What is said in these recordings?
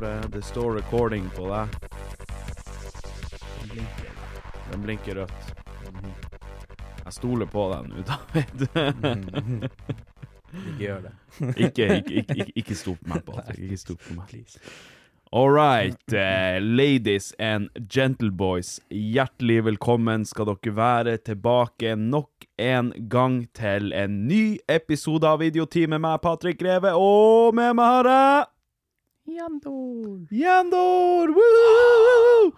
Det står recording på deg. Den blinker. Den blinker rødt. Jeg stoler på deg nå, David. Ikke gjør det. ikke, ikke, ikke, ikke, stol på meg, Patrick. Ikke stol på meg. All right, uh, ladies and gentleboys. Hjertelig velkommen skal dere være tilbake nok en gang til en ny episode av videoteam med meg, Patrick Greve, og med meg har jeg Jandor. Jandor! Woo!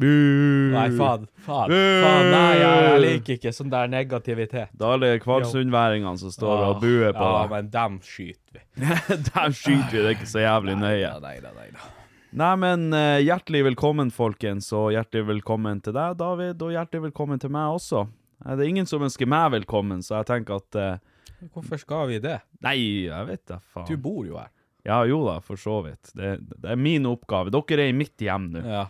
Nei, faen. Faen. Faen nei, jeg, jeg liker ikke sånn der negativitet. Da er det kvalsundværingene som står og buer på Ja, deg. men dem skyter vi. dem skyter vi, det er ikke så jævlig nøye. Ja, nei da, nei da. Nei, men uh, hjertelig velkommen, folkens, og hjertelig velkommen til deg, David, og hjertelig velkommen til meg også. Eh, Det er ingen som ønsker meg velkommen, så jeg tenker at eh, Hvorfor skal vi det? Nei, jeg vet da, faen. Du bor jo her. Ja, jo da, for så vidt. Det, det er min oppgave. Dere er i mitt hjem nå. Ja.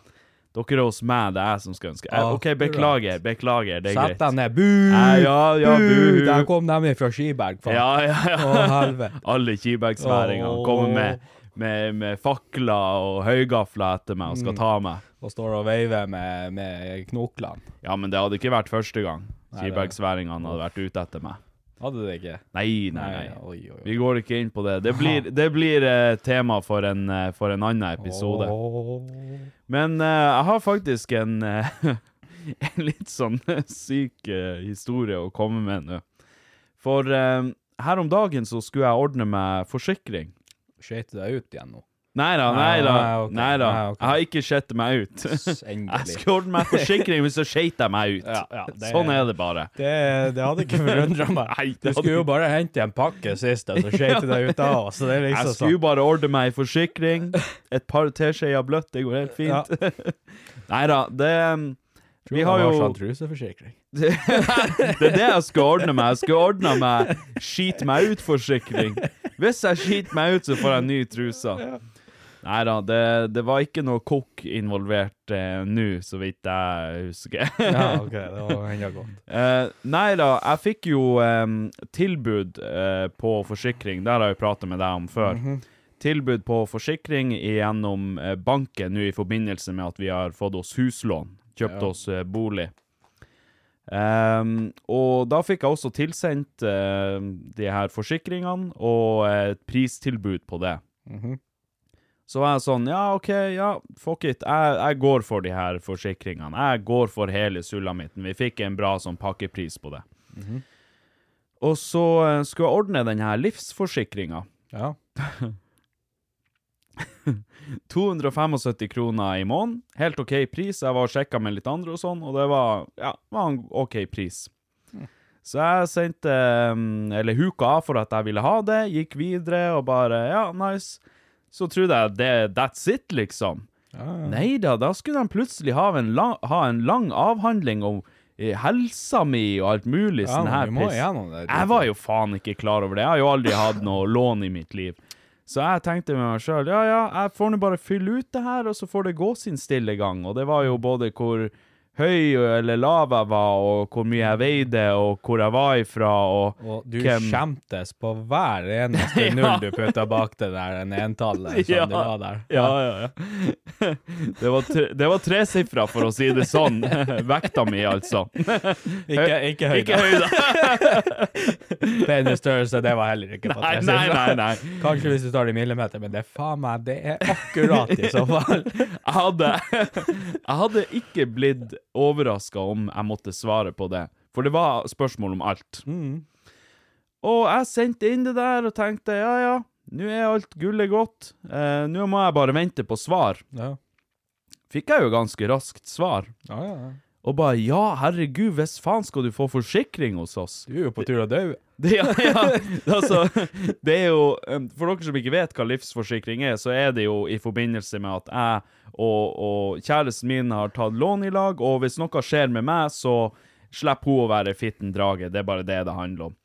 Dere er hos meg, det er jeg som skal ønske. Jeg, OK, beklager, beklager, det er Sett greit. deg ned. Bu! Eh, ja, ja, bu. Der kom de fra Skiberg, faen. Ja, ja, ja. Å, helvete. Alle kibergsværingene kommer med, med, med fakler og høygafler etter meg og Mm. skal ta meg. Og står og veiver med, med knoklene. Ja, men det hadde ikke vært første gang kibergsværingene hadde vært ute etter meg. Hadde det ikke? Nei, nei, nei. Oi, oi, oi. Vi går ikke inn på det. Det blir, det blir uh, tema for en, uh, for en annen episode. Oh. Men uh, jeg har faktisk en, en litt sånn syk historie å komme med nå. For her om dagen så skulle jeg ordne meg forsikring. Skøyt du deg ut igjen nå? Nei da, nei da. Nei, da. Jeg har ikke sett meg ut. Jeg skulle ordne meg forsikring, men så skeit jeg meg ut. Ja, ja, det- Sånn er det bare. Det, det hadde ikke forundra meg. Nei, Du skulle jo bare hente en pakke sist, og så skøyt du deg ut da òg. Så det er Jeg liksom skulle jo sånn. bare ordne meg forsikring. Et par teskjeer bløtt, det går helt fint. Nei da, det Vi har jo sånn truseforsikring. Det er det jeg skal ordne meg. Jeg skal ordne meg skit meg ut-forsikring. Hvis jeg skiter meg ut, så får jeg ny truser. Nei da, det, det var ikke noe kokk involvert eh, nå, så vidt jeg husker. Ja, OK, det var enda godt. Eh, nei da, jeg fikk jo eh, tilbud på forsikring. Det har jeg jo pratet med deg om før. Tilbud på forsikring gjennom eh, banken nå i forbindelse med at vi har fått oss huslån. Kjøpt Ja. oss eh, bolig. Um, og da fikk jeg også tilsendt eh, de her forsikringene og et pristilbud på det. Så var jeg sånn, ja, OK, ja, fuck it. Jeg, jeg går for de her forsikringene. Jeg går for hele sulamitten. Vi fikk en bra sånn pakkepris på det. Og så eh, skulle jeg ordne den her livsforsikringa. Ja. 275 kroner i måneden. Helt OK pris. Jeg var og sjekka med litt andre og sånn, og det var, ja, var en OK pris. Så jeg sendte mm, Eller huka av for at jeg ville ha det, gikk videre og bare Ja, nice. Så trodde jeg det That's it, liksom. Nei da, da skulle de plutselig ha en lang, ha en lang avhandling om eh, helsa mi og alt mulig Ja, sånn her piss. det. Jeg var jo faen ikke klar over det. Jeg har jo aldri hatt noe lån i mitt liv. Så jeg tenkte med meg sjøl ja, ja, jeg får nå bare fylle ut det her, og så får det gå sin stille gang. Og det var jo både hvor høy eller lav jeg var, og hvor mye jeg veide, og hvor jeg var ifra, og, Og du hvem skjemtes på hver eneste null du putta bak det der en entallet som Ja. det var der. Ja, ja, ja. Det var, tre, det var tresifra, for å si det sånn. Vekta mi, altså. Ikke, ikke høyda. Ikke høyde. Penisstørrelse, det var heller ikke på Nei, tre nei, nei, nei. Kanskje hvis du tar det i millimeter, men det er faen meg, det er akkurat i så fall. Jeg hadde, jeg hadde ikke blitt overraska om jeg måtte svare på det, for det var spørsmål om alt. Og jeg sendte inn det der og tenkte ja, ja, nå er alt gullet godt. Eh, nå må jeg bare vente på svar. Ja. Fikk jeg jo ganske raskt svar. Ja, ja, ja. Og bare ja, herregud, hvis faen skal du få forsikring hos oss? Du er jo på tur å dø. Ja, ja, altså, det er jo um, For dere som ikke vet hva livsforsikring er, så er det jo i forbindelse med at jeg og, og kjæresten min har tatt lån i lag, og hvis noe skjer med meg, så slipper hun å være fitten drage. Det er bare det det handler om.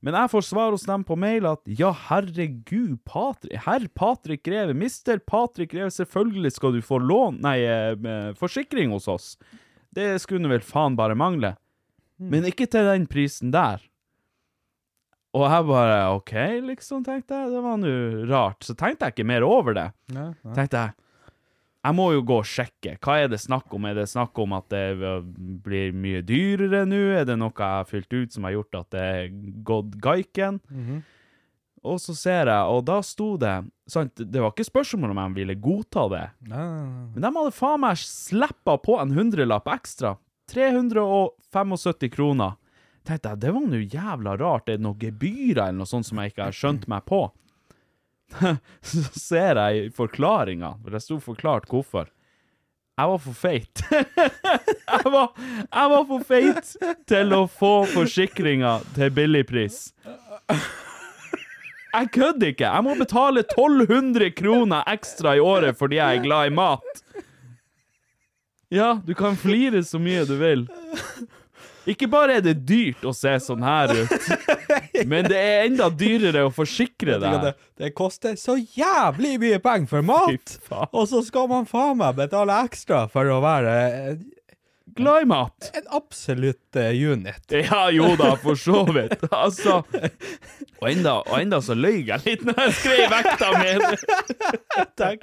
Men jeg får svar hos dem på mail at ja, herregud, Patrik, herr Patrik Greve, mister Patrik Greve, selvfølgelig skal du få lån, nei, eh, forsikring hos oss. Det skulle vel faen bare mangle. Men ikke til den prisen der. Og jeg bare OK, liksom, tenkte jeg. Det var nå rart. Så tenkte jeg ikke mer over det. Tenkte jeg jeg må jo gå og sjekke. Hva er det snakk om? Er det snakk om at det blir mye dyrere nå? Er det noe jeg har fylt ut som har gjort at det er gått gaiken? Og så ser jeg, og da sto det sant, Det var ikke spørsmål om jeg ville godta det. Nei. Men de hadde faen meg slippa på en hundrelapp ekstra. 375 kroner. Tenkte jeg, det var nå jævla rart. Er det noen gebyrer eller noe sånt som jeg ikke har skjønt meg på? Så ser jeg i forklaringa, for det sto forklart hvorfor. Jeg var for feit. jeg, var, jeg var for feit til å få forsikringa til billigpris. Jeg kødder ikke! Jeg må betale 1200 kroner ekstra i året fordi jeg er glad i mat. Ja, du kan flire så mye du vil. Ikke bare er det dyrt å se sånn her ut, men det er enda dyrere å forsikre deg. det koster så jævlig mye penger for mat, og så skal man faen meg betale ekstra for å være Glad i mat. en absolutt eh, unit. Ja, jo da, for så vidt. Altså Og enda, og enda så løy jeg litt når jeg skrev vekta mi. Jeg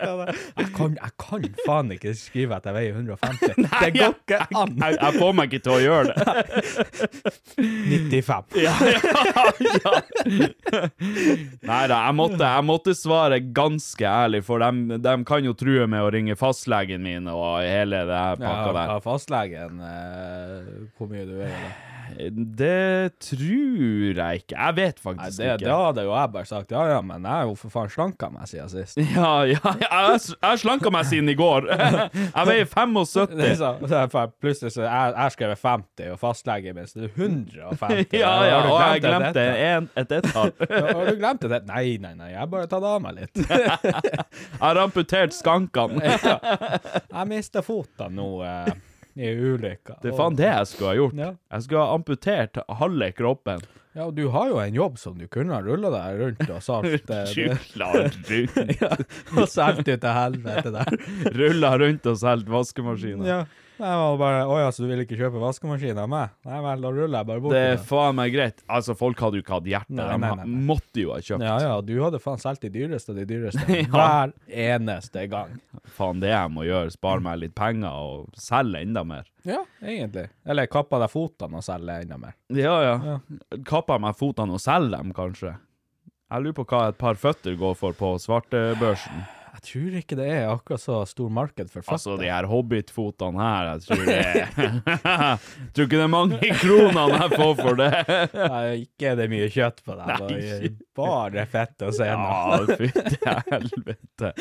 kan, jeg kan faen ikke skrive at jeg veier 150. det går ikke an. Jeg, jeg får meg ikke til å gjøre det. 95. Ja, ja, ja. Nei da, jeg måtte, jeg måtte svare ganske ærlig, for de, kan jo true med å ringe fastlegen min og hele det pakka Ja, der. ja, fastlegen eh, Hvor mye du veier da? Det tror jeg ikke. Jeg vet faktisk Nei, det ikke. hadde jo jeg bare sagt. Ja ja, men jeg er jo for faen slanka meg siden sist. Ja, ja, jeg har- jeg slanka meg siden i går. Jeg veier 75. Det er så, plutselig så jeg, jeg skrev 50, og fastlegen min er 150. Ja, ja, og jeg glemte en, et ettall. Ja, Har du glemt det? Nei, nei, nei, jeg har bare tatt av meg litt. Jeg har amputert skankene. Jeg mista fotene nå eh, i ulykka. Det er faen det jeg skulle ha gjort. Ja. Jeg skulle ha amputert halve kroppen. Ja, og du har jo en jobb som du kunne ha rulla deg rundt og salt eh, Rulla rundt. ja, og solgt ut til helvete der. Rulla rundt og solgt vaskemaskiner. Ja. Jeg var bare Å ja, så du vil ikke kjøpe vaskemaskin av meg? Nei vel, da ruller jeg bare bort. Det er faen meg greit. Altså, folk hadde jo ikke hatt hjerte. Nei, De nei, nei, nei. måtte jo ha kjøpt. Ja, ja, du hadde faen solgt de dyreste av de dyreste. Ja. Hver eneste gang. Faen, det jeg må gjøre, spare meg litt penger og selge enda mer. Ja, egentlig. Eller kappa deg fotene og selge enda mer. Ja, ja. ja. jeg meg fotene og selge dem, kanskje? Jeg lurer på hva et par føtter går for på svartebørsen. Jeg tror ikke det er akkurat så stor marked for fatter. Altså, de her hobbitfotene her, jeg tror det Tror ikke det er mange kronene jeg får for det. Nei, ikke er det mye kjøtt på dem. Bare fett og sener. Ja, fytti helvete.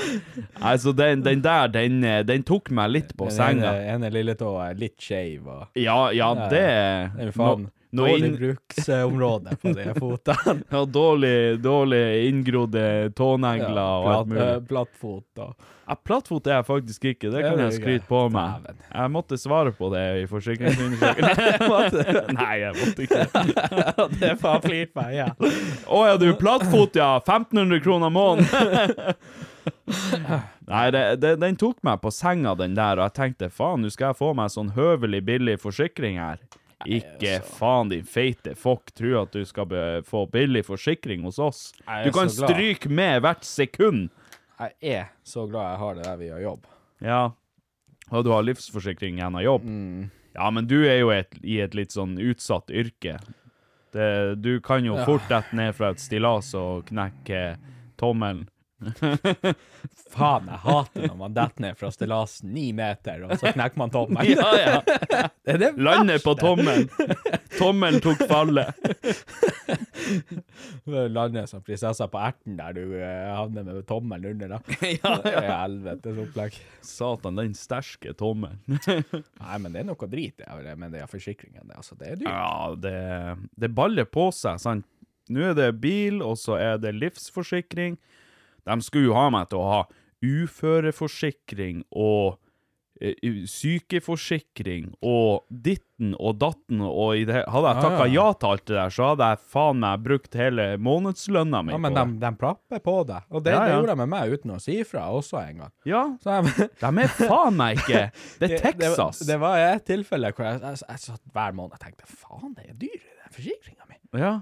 Altså, den, den der, den, den tok meg litt på Den senga. ene, ene lille tåa er litt skeiv og Ja, ja, Ja, det Det er jo faen. Noe dårlig inn- bruksområde på de fotene. Ja, dårlig, dårlig inngrodde tånegler og alt mulig. eh, plattfot Ja, plattfot er jeg faktisk ikke, det kan jeg skryte på meg. Dæven. Jeg måtte svare på det i forsikringsundersøkelsen. Nei, jeg måtte ikke. Det er faen flipa igjen. Å ja, du, plattfot, ja! 1500 kroner måneden! Nei, det, det, den tok meg på senga, den der, og jeg tenkte faen, nå skal jeg få meg sånn høvelig billig forsikring her. Ikke faen, din feite fokk, tror at du skal få billig forsikring hos oss. Du kan stryke med hvert sekund. Jeg er så glad jeg har det der via jobb. Ja. Og du har livsforsikring gjennom jobb. Ja, men du er jo et, i et litt sånn utsatt yrke. Det, du kan jo fort dette ned fra et stillas og knekke tommelen. Faen, jeg hater når man detter ned fra stillasen ni meter, og så knekker man tommelen. Ja, ja. Det er det Lander på tommelen. Tommelen tok fallet. lander som prinsessa på erten, der du eh, havner med tommelen under. da. ja, Helvetes opplegg. Satan, den sterke tommelen. Nei, men det er noe drit det, med de forsikringene. Altså, det er dyrt. Ja, det, det baller på seg, sant. Nå er det bil, og så er det livsforsikring. De skulle jo ha meg til å ha uføreforsikring og eh, sykeforsikring og ditten og datten og i det, Hadde jeg takka Ah. ja til alt det der, så hadde jeg faen meg brukt hele månedslønna mi Ja, men på de, de plapper på deg. Og det, Ja, det gjorde de med meg uten å si ifra også en gang. Ja, Så jeg, de er faen meg ikke Det er Texas. Det, det var et tilfelle hvor jeg, jeg, jeg satt hver måned og tenkte faen, det er dyr, den forsikringa. Ja.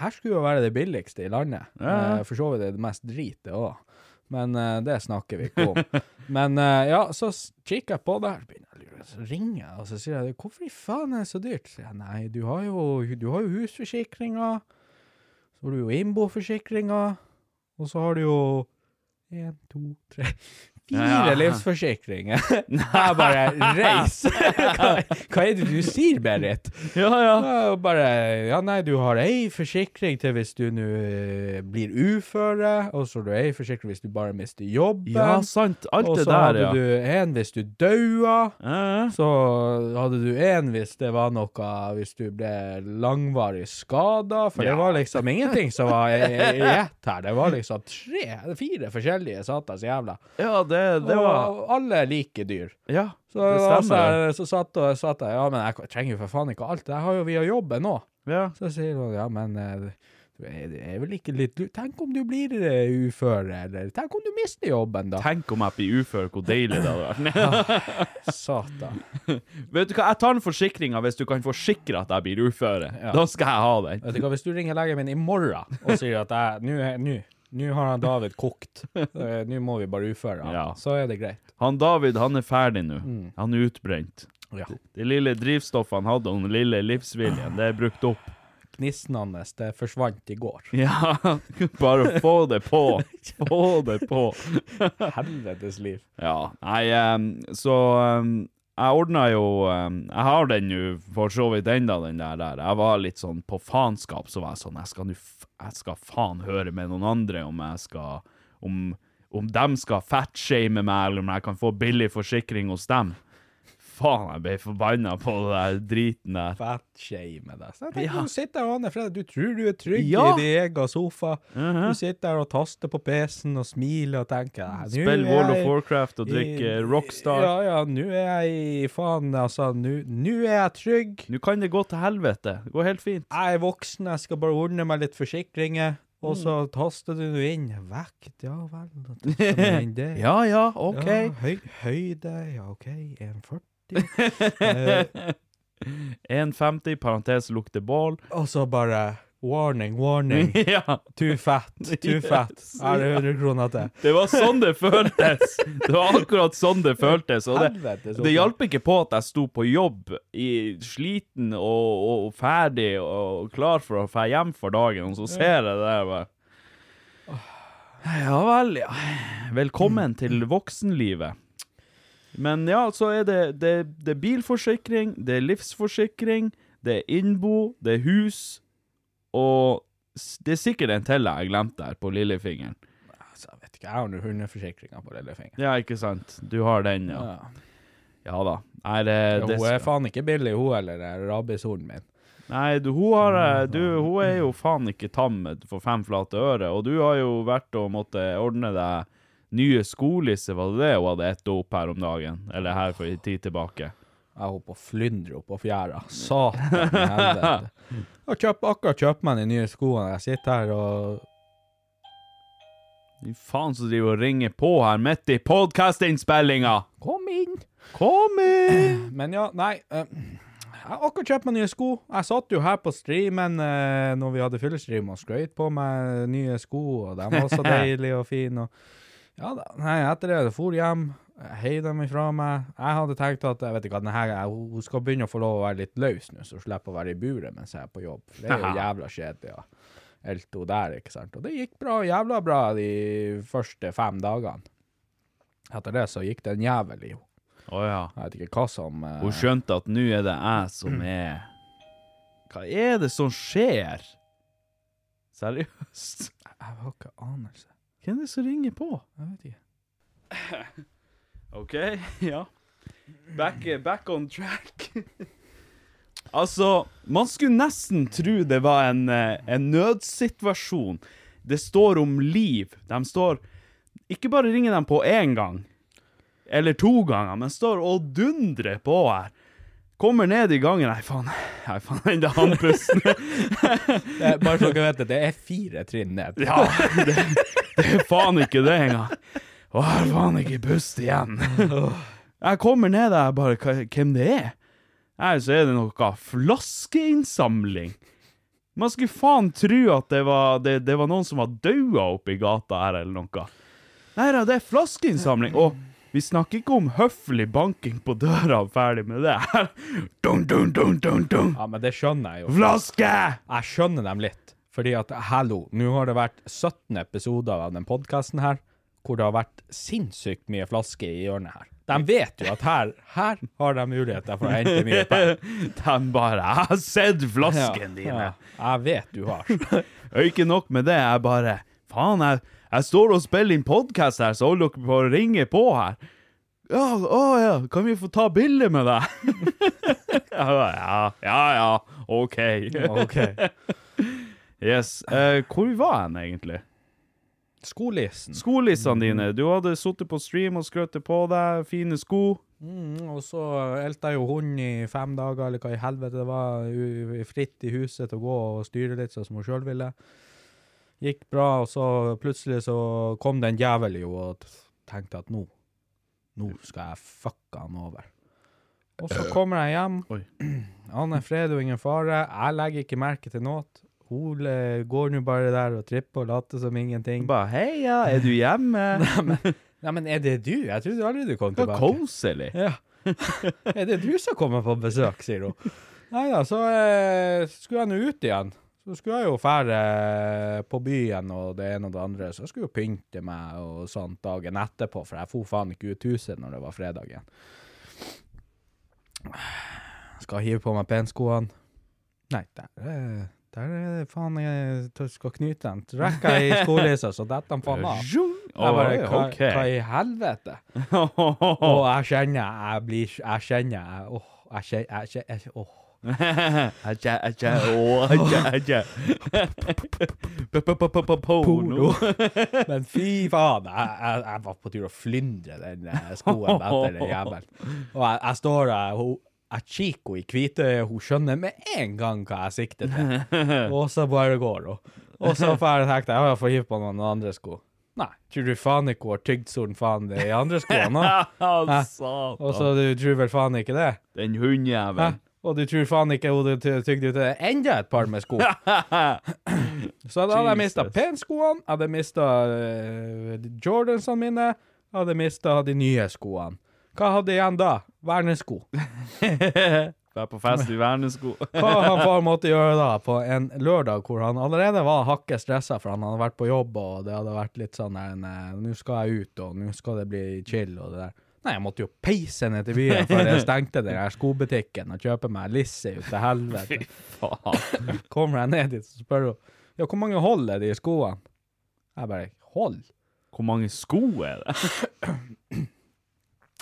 Her skulle jo være det billigste i landet. Ja. Eh, For så vidt det mest drit, det òg. Men eh, det snakker vi ikke om. Men eh, ja, så kikker jeg på det så ringer jeg, og så sier jeg hvorfor i faen er det så dyrt? Så sier jeg nei, du har jo, du har jo husforsikringa, så har du jo innboforsikringa, og så har du jo én, to, tre Fire Ja, ja. livsforsikringer. Jeg bare reis. Hva, hva er det du sier, Berit? ja, ja. Ja, og bare Ja, nei, du har ei forsikring til hvis du nå eh, blir uføre, og så har du ei forsikring hvis du bare mister jobben. Ja, sant. Alt det der, ja. og så hadde du en hvis du daua. Ja, ja. Så hadde du en hvis det var noe Hvis du ble langvarig skada. For det var liksom ingenting som var i i ett her. Det var liksom tre, fire forskjellige satans jævla. Ja, det, det var Og alle er like dyr. Ja, Så, det altså, stemmer. så satt, og, satt jeg Ja, men jeg trenger jo for faen ikke alt. Jeg har jo via jobben nå. Ja. Så sier hun ja, men eh, det er vel ikke litt Tenk om du blir eh, ufør, eller tenk om du mister jobben, da. Tenk om jeg blir ufør, hvor deilig det hadde vært. Satan. Vet du hva, jeg tar den forsikringa hvis du kan forsikre at jeg blir uføre. Da skal jeg ha den. Vet du hva, hvis du ringer legen min i morgen og sier at jeg Nå er- nå- har han David kokt, Eh, nå må vi bare uføre han, Ja. så er det greit. Han David, han er ferdig nå. Han er utbrent. Ja. Det lille drivstoffet han hadde, og den lille livsviljen, det er brukt opp. Gnisten det forsvant i går. Ja, bare få det på. Få det på. Helvetes liv. Ja, nei, um, så em, jeg ordna jo Jeg har den jo for så vidt enda, den der. der. Jeg var litt sånn på faenskap, så var jeg sånn Jeg skal, jeg skal faen høre med noen andre om jeg skal Om, om de skal fatshame meg, eller om jeg kan få billig forsikring hos dem. Faen, jeg ble forbanna på det der driten der. Fatshame deg. Så jeg tenker, Ja. Du sitter der, Anne Fred, du tror du er trygg Ja. i din egen sofa. Mhm. Du sitter der og taster på PC-en og smiler og tenker Spiller Spill er World of Warcraft og drikker Rockstar. Ja, ja, nå er jeg i faen, altså, nå er jeg trygg. Nå kan det gå til helvete. Det går helt fint. Jeg er voksen, jeg skal bare ordne meg litt forsikringer. Og Mm. så taster du inn vekt, ja vel. Da taster du inn det. Ja ja, OK. Ja, høy, høyde, ja OK, 1,40. Eh, 1,50, parentes lukter bål. og så bare warning, warning. ja. Too fat, too fat. Er det 100 kroner til? Det var sånn det føltes! Det var akkurat sånn det føltes. Og det, det hjalp ikke på at jeg sto på jobb i sliten og, og ferdig og klar for å dra hjem for dagen, og så ser jeg det der bare Ja vel, ja. Velkommen til voksenlivet. Men ja, så er det, det, det er bilforsikring, det er livsforsikring, det er innbo, det er hus, og det er sikkert en til jeg glemte der på lillefingeren. Altså, jeg vet ikke, jeg har nå hundeforsikringa på lillefingeren. Ja, ikke sant? Du har den, ja. Ja. Ja da. Er det, Ja, det hun er faen ikke billig, hun eller den min. Nei, du, hun, har, eh, du, hun er jo faen ikke tam for fem flate øre, og du har jo vært og måtte ordne deg nye skolisser, var det det hun hadde ett opp her om dagen? Eller her for en tid tilbake? Jeg holdt på å flyndre opp på fjæra. Satan i helvete. Jeg kjøpt, akkurat kjøpt meg de nye skoene. Jeg sitter her og Fy faen som driver og ringer på her midt i podkastinnspillinga! Kom inn! Kom inn! Men ja, nei. eh, jeg har akkurat kjøpt meg nye sko. Jeg satt jo her på streamen uh, når vi hadde fyllestream og skrøt på meg nye sko, og de var så deilige og fine. Og, ja da, nei, etter det, jeg for hjem, heiv dem ifra meg. Jeg hadde tenkt at jeg vet ikke, denne, her- hun skal begynne å få lov å være litt løs nå, så hun slipper å være i buret mens jeg er på jobb. For det er jo jævla kjedelig. Ja. Elto der, ikke sant. Og det gikk bra, jævla bra de første fem dagene. Etter det så gikk det en jævel i henne. Å ja. Jeg vet ikke hva som eh, Hun skjønte at nå er det jeg som er Hva er det som skjer? Seriøst? Jeg har ikke anelse. Hvem er det som ringer på? Jeg vet ikke. OK, ja. Back, back on track. altså, man skulle nesten tro det var en, eh, en nødsituasjon. Det står om liv. De står Ikke bare ringer de på én gang, eller to ganger, men står og dundrer på her. Kommer ned i gangen Nei, faen. Nei, faen, enda er andpusten. Det bare så dere vet det, det er fire trinn ned. Ja, det, det er faen ikke det engang. Har faen ikke pust igjen. Jeg kommer ned der, bare hvem det er. Nei, så er det noe flaskeinnsamling. Man skulle faen tro at det var, det, det var noen som var daua oppe i gata her, eller noe. Nei da, det er flaskeinnsamling. Og vi snakker ikke om høflig banking på døra og ferdig med det her. Dun, dun, dun, dun, dun. Ja, men det skjønner jeg jo. Flaske! Jeg skjønner dem litt. Fordi at, hallo, nå har det vært 17 episoder av den podkasten her, hvor det har vært sinnssykt mye flasker i hjørnet her. De vet jo at her, her har de muligheter for å hente mye penger. De bare 'Jeg har sett flasken dine'. Ja, jeg vet du har. Ikke nok med det, jeg bare Faen, jeg, jeg står og spiller inn podkast her, så holder dere på å ringe på her. Ja, å ja, kan vi få ta bilde med deg? ja, ja, ja, ja, OK. OK. Yes. Eh, hvor var han egentlig? Skolissen. Skolissene dine. Du hadde sittet på stream og skrøt på deg, fine sko. Mm, og så elta jo hunden i fem dager, eller hva i helvete det var, fritt i huset til å gå og styre litt sånn som hun sjøl ville. Gikk bra, og så plutselig så kom det en jævel jo og tenkte at nå, nå skal jeg fucke han over. Og så kommer jeg hjem. Oi. Han er fred og ingen fare. Jeg legger ikke merke til noe. Eh, går nå bare der og tripper og later som ingenting. Bare 'Heia, er du hjemme?' Nei, men er det du? Jeg trodde aldri du kom tilbake. koselig. Ja. er det du som kommer på besøk, sier hun. Nei da, så eh, skulle jeg nå ut igjen. Så skulle jeg jo fære på byen og det ene og det andre. Så jeg skulle jo pynte meg og sånt dagen etterpå, for jeg for faen ikke ut huset når det var fredag igjen. Skal hive på meg penskoene. Nei, der, er- der er det faen jeg skal knyte den. rekka i skolissa, så detter den faen av. Jeg bare, hva, hva i helvete? Og jeg kjenner jeg blir Jeg kjenner jeg Åh, jeg kjenner jeg, jeg, åh. Aja, aja, å, aja, aja. Porno. Men fy faen, jeg, var på tur å flyndre den eh, skoen etter den jævelen. Og jeg står der, henne i hvitøyet, hun skjønner med en gang hva jeg sikter til. Og så bare går hun. Og så får jeg tenkt jeg, får hive på noen andre sko. Nei, tror du faen ikke hun har tygd sånn faen det i andre skoene? Og så du tror vel faen ikke det? Den Hæ? hundjævelen. Og du tror faen ikke hun ty- tygde ut enda et par med sko? Så da hadde jeg mista penskoene, jeg hadde mista Jordansene mine, jeg hadde mista de nye skoene. Hva hadde igjen da? Vernesko. Vær på fest i vernesko. Hva han far måtte gjøre da, på en lørdag hvor han allerede var hakket stressa, for han hadde vært på jobb, og det hadde vært litt sånn der Nå skal jeg ut, og nå skal det bli chill, og det der. Nei, jeg måtte jo peise ned til byen før jeg stengte den her skobutikken og kjøpe meg lisse ut til helvete. Fy Faen. Kommer jeg ned dit og spør hun Ja, hvor mange hold er det i skoene? Jeg bare Hold? Hvor mange sko er det?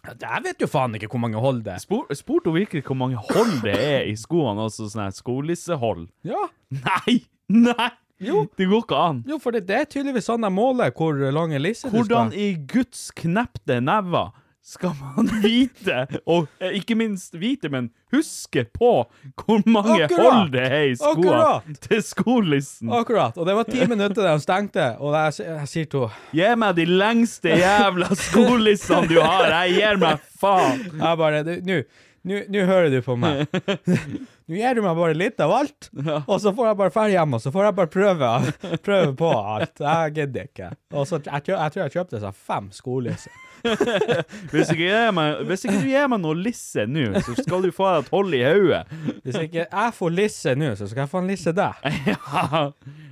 Jeg vet jo faen ikke hvor mange hold det er. Spor, spurte hun virkelig hvor mange hold det er i skoene, altså sånn her skolissehold? Ja. Nei! Nei! Jo. Det går ikke an. Jo, for det, det er tydeligvis sånn de måler hvor lange lisser du Hvordan i Guds knepte never skal man vite, og eh, ikke minst vite, men huske på hvor mange Akkurat! hold det er i skoene Akkurat! til skolissen? Akkurat. Og det var ti minutter der de stengte, og jeg, jeg sier til henne Gi meg de lengste jævla skolissene du har, jeg gir meg faen. Jeg bare Nå nå- hører du på meg. Nå gir du meg bare litt av alt, og så får jeg bare dra hjem og så får jeg bare prøve, prøve på alt. Jeg gidder ikke. Og så jeg, jeg tror jeg kjøpte fem skolisser. Hvis ikke, meg, hvis ikke du gir meg noe lisse nå, så skal du få deg et hold i hodet. Hvis ikke jeg får lisse nå, så skal jeg få en lisse deg. Ja.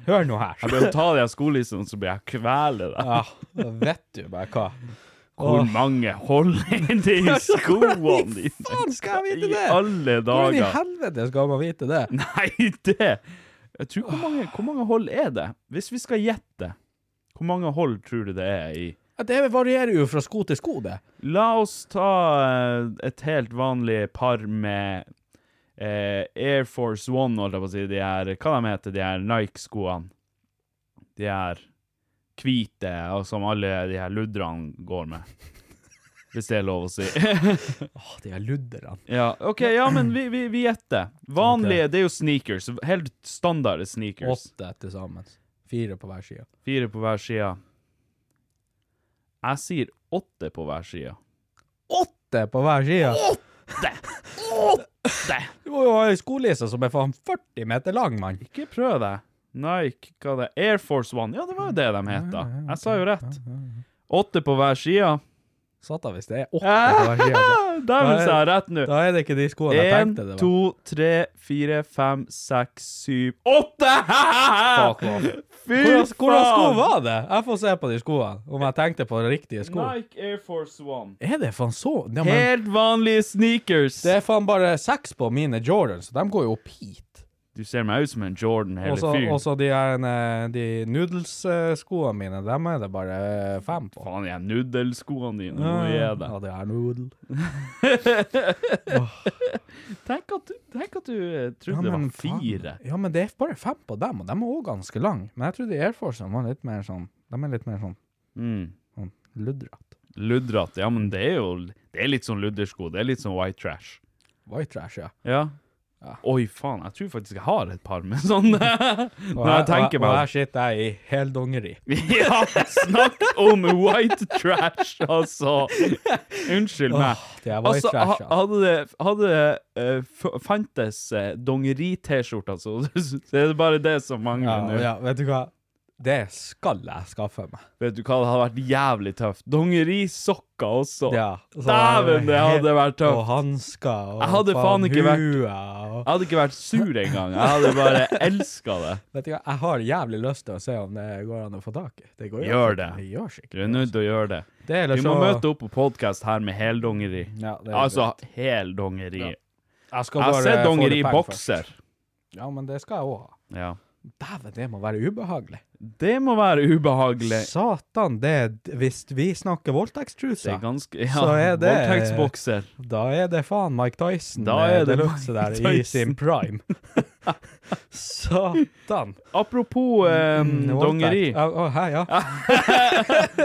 Hør nå her. Jeg bør ta de skolissene, så blir jeg kvele deg. Ja, da vet du bare hva. Hvor Åh. mange hold er det i skoene dine? faen skal jeg vite det? I alle dager. Hvordan i helvete skal man vite det? Nei, det Jeg tror hvor mange, hvor mange hold er det? Hvis vi skal gjette, hvor mange hold tror du det er i Ja, det varierer jo fra sko til sko, det. La oss ta eh, et helt vanlig par med eh, Air Force One, holdt jeg på å si, de her Hva de heter de her Nike-skoene? De her hvite, og som alle de her ludderne går med. Hvis det er lov å si. Åh, de her ludderne. ja, OK, ja, men vi, vi, vi gjetter. Vanlige, det er jo sneakers. Helt standard sneakers. Åtte til sammen. Fire på hver side. Fire på hver side. Jeg sier åtte på hver side. Åtte på hver side! Åtte! Åtte! Du må jo ha ei skolisse som er faen 40 meter lang, mann. Ikke prøv deg. Nike, hva det er? Air Force One. Ja, det var jo det de het, da. Jeg sa jo rett. Åtte på hver side. Satan, hvis det er åtte på hver side, da, Dæven, sa jeg rett nå. da er det ikke de skoene jeg En, tenkte det var. to, tre, fire, fem, seks, syv, åtte! Fuck off. Fy Hvordan, hvordan sko var det? Jeg får se på de skoene, om jeg tenkte på riktige sko. Nike Air Force One. Er det faen så ja, men, Helt vanlige sneakers. Det er faen bare seks på mine Jordans, så de går jo opp hit. Du ser meg ut som en Jordan, hele fyren. og så de, eh, de noodles-skoene mine, dem er det bare fem på. Faen, de nudelskoene dine. Nå er jeg det. Ja, det er noodle. Tenk at, du- tenk at du eh, trodde Ja, det var fire. faen. Ja, men det er bare fem på dem, og de er òg ganske lange. Men jeg trodde Air Force var litt mer sånn De er litt mer sånn, Mm. sånn ludrete. Ludrete, Ja, men det er jo Det er litt sånn luddersko. Det er litt sånn white trash. White trash, ja. Ja. Ja. Oi, faen. Jeg tror faktisk jeg har et par med sånne. Når jeg tenker meg og her sitter jeg i heldongeri. Ja, snakk om white trash, altså. Unnskyld meg. det er white Altså, trash, ja. hadde det, hadde eh, fantes uh, dongeri-T-skjorter, så, så er det bare det som mangler Ja, nå. ja, vet du hva? Det skal jeg skaffe meg. Vet du hva, det hadde vært jævlig tøft. Dongerisokker også. Ja, Dæven, det hadde vært Og tøft. hansker og Jeg hadde faen ikke vært- Jeg hadde ikke vært sur engang. Jeg hadde bare elska det. Vet du hva, jeg har jævlig lyst til å se om det går an å få tak i. Det går jo Gjør det. Det gjør sikkert. Du er nødt til å gjøre det. Det Vi må så- møte opp på podkast her med heldongeri. Ja, det Altså heldongeri. Ja. Jeg Jeg har sett dongeri bokser. Ja, men det skal jeg òg ha. Ja. Dæven, det må være ubehagelig. Det må være ubehagelig. Satan, det Hvis vi snakker Det voldtektstruser, er Ja, Så er det- voldtektsbokser. da er det faen Mike Tyson Da er det det Mike der i Tyson. sin prime. Satan. Apropos eh, Mm, dongeri. Oh, hei, ja.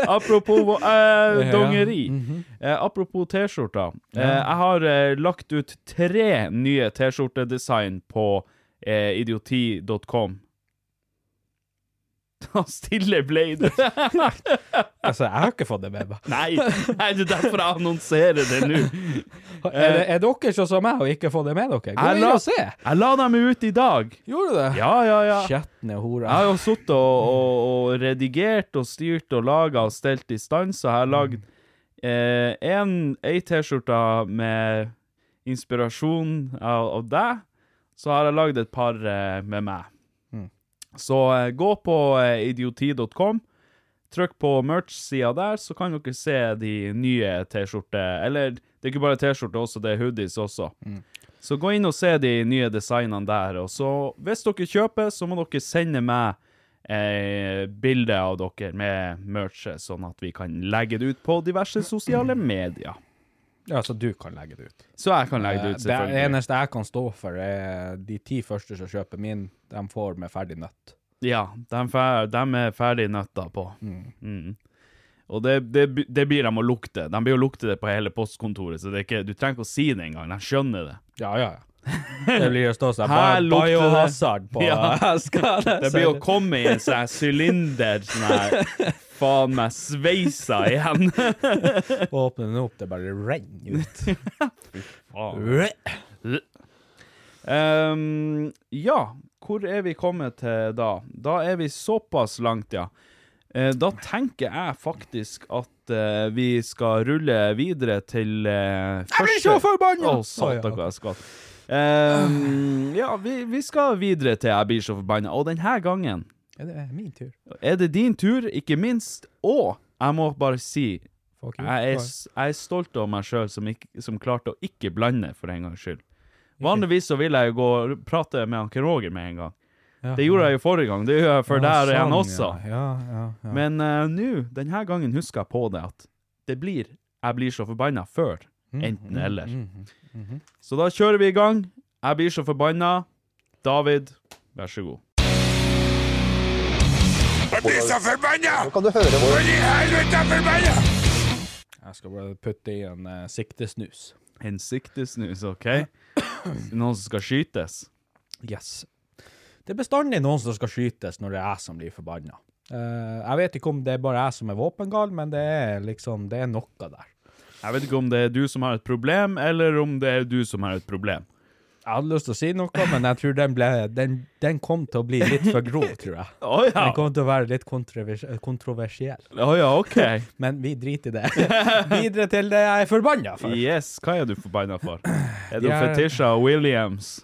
Apropos eh, dongeri. dongeri. -hmm. Eh, apropos T-skjorter. Ja. jeg har eh, lagt ut tre nye T-skjortedesign på eh, idioti.com. Stille Blade. Altså, jeg har ikke fått det med meg. Nei, nei, det er derfor jeg annonserer det nå. Er, det- er dere sånn som meg og ikke får det med dere? Gå inn og se. Jeg la dem ut i dag. Gjorde du det? Ja, ja, ja. Skjetne hore. Jeg har jo sittet og, og, og redigert og styrt og laga og stelt i stand, så jeg har lagd eh, en, ei T-skjorte med inspirasjon av, av deg. Så har jeg lagd et par eh, med meg. Mm. Så eh, gå på eh, idioti.com. Trykk på merch-sida der, så kan dere se de nye T-skjorter. Eller det er ikke bare T-skjorte, også det er hoodies også. Så gå inn og se de nye designene der. Og så, hvis dere kjøper, så må dere sende meg eh, bilde av dere med merchet, sånn at vi kan legge det ut på diverse sosiale medier. Ja, så du kan legge det ut. Så jeg kan legge det ut, selvfølgelig. Det eneste jeg kan stå for, er de ti første som kjøper min, de får med ferdig nøtt. Ja, de, fer, de er ferdig nøtta på. Mm. Og det, det, det blir de å lukte. De blir å lukte det på hele postkontoret, så det ikke, du trenger ikke å si det engang. De skjønner det. Ja, ja, ja. Det blir å stå sånn Her lukter det. biohazard på Ja. Det blir å komme i en sånn sylinder, sånn her faen meg sveisa igjen. Åpne den opp, det bare renner ut. Ehm, ja, hvor er vi kommet til da? Da er vi såpass langt, ja. Eh, da tenker jeg faktisk at uh, vi skal rulle videre til uh, Jeg blir så forbanna! Å, satan, hva jeg skal. Um, ja, vi, vi skal videre til Jeg blir så forbanna. Og denne gangen Er det min tur? er det din tur, ikke minst. Og jeg må bare si Fuck you. jeg er, jeg er stolt av meg sjøl som, som klarte å ikke blande, for en gangs skyld. Vanligvis så vil jeg jo gå og prate med Anker Roger med en gang. Ja. Det gjorde jeg jo forrige gang. Det gjør jeg for Ja, der igjen sånn, også. Ja, ja, ja, ja. Men uh, nå, denne gangen husker jeg på det at det blir Jeg blir så forbanna før. Mm, Enten eller. Så da kjører vi i gang. Jeg blir så forbanna. David, vær så god. Jeg skal bare putte i en uh, siktesnus. En siktesnus, OK? Noen som skal skytes? Yes. Det er bestandig noen som skal skytes når det er jeg som blir forbanna. Eh, jeg vet ikke om det er bare jeg som er våpengal, men det er liksom, det er noe der. Jeg vet ikke om det er du som har et problem, eller om det er du som har et problem. Jeg hadde lyst til å si noe, men jeg tror den, ble, den, den kom til å bli litt for grov, tror jeg. Oh, ja. Den kom til å være litt kontrovers kontroversiell. Oh, ja, OK. Men vi driter i det. Videre til det jeg er forbanna for. Yes, hva er du forbanna for? Er det fetisja Williams?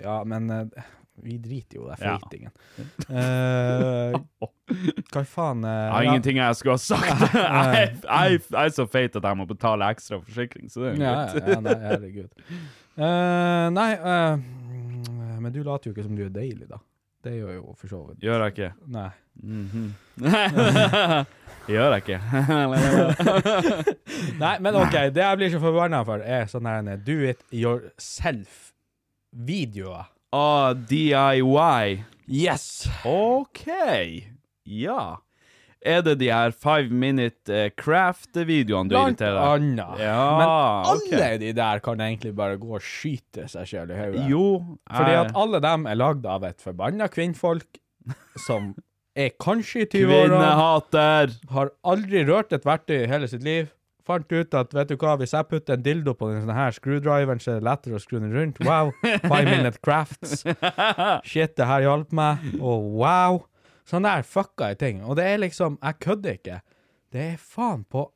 Ja, men eh, vi driter jo i den Ja. feitingen. Eh, hva faen uh, Jeg har ja. ingenting jeg skulle ha sagt. jeg, jeg, jeg er så feit at jeg må betale ekstra forsikring, så det er Ja, greit. ja, nei, herregud. Uh, nei, eh, mm, men du later jo ikke som du er deilig, da. Det gjør jo for så vidt. Gjør jeg ikke? Nei. Gjør jeg ikke? Nei, men OK, det jeg blir så forbanna for, er sånn her do it yourself-videoer. Ah, DIY. Yes! OK. Ja. Er det de her five minute eh, craft-videoene du Blant irriterer deg? annet. Ja, men alle de der kan egentlig bare gå og skyte seg sjøl i hodet. Jo. Fordi at alle dem er lagd av et forbanna kvinnfolk som er kanskje i 20 år. Kvinnehater. har aldri rørt et verktøy i hele sitt liv. Fant ut at vet du hva, hvis jeg putter en dildo på den sånne her screwdriveren, så er det lettere å skru den rundt. Wow. Five minute crafts. Shit, det her hjalp meg. Og wow. Sånn der fucka jeg ting. Og det er liksom, jeg kødder ikke. Det er faen på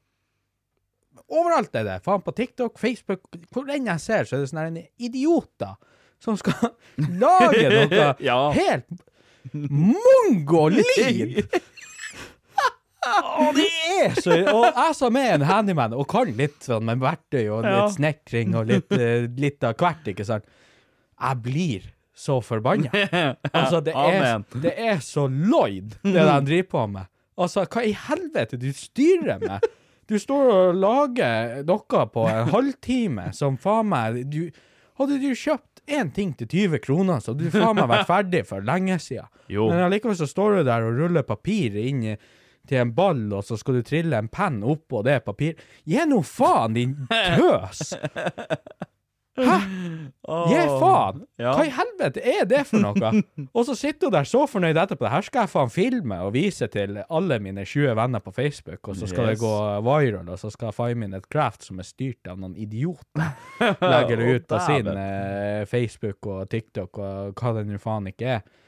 Overalt er det. Faen på TikTok, Facebook, hvor enn jeg ser, så er det sånne idioter som skal lage noe Ja. helt mongolid. Og det er så Og jeg som er en handyman og kan litt sånn med verktøy og litt Ja. snekring og litt, eh, litt av hvert, ikke sant. Jeg blir så forbanna. Altså, det er, Amen. det er så Lloyd, det de driver på med. Altså, hva i helvete du styrer med? Du står og lager noe på en halvtime som faen meg du, Hadde du kjøpt én ting til 20 kroner, så hadde du faen meg vært ferdig for lenge siden. Jo. Men allikevel så står du der og ruller papir inn i, til en ball, og så skal du trille en penn oppå det papir. Gi nå faen, din tøs! Hæ? Gi faen! Hva i helvete er det for noe? Og så sitter hun der så fornøyd etterpå. Det her skal jeg faen filme og vise til alle mine 20 venner på Facebook, og så skal det gå viral, og så skal Five Minute Craft, som er styrt av noen idioter, legge det ut på sin eh, Facebook og TikTok og hva det nå faen ikke er.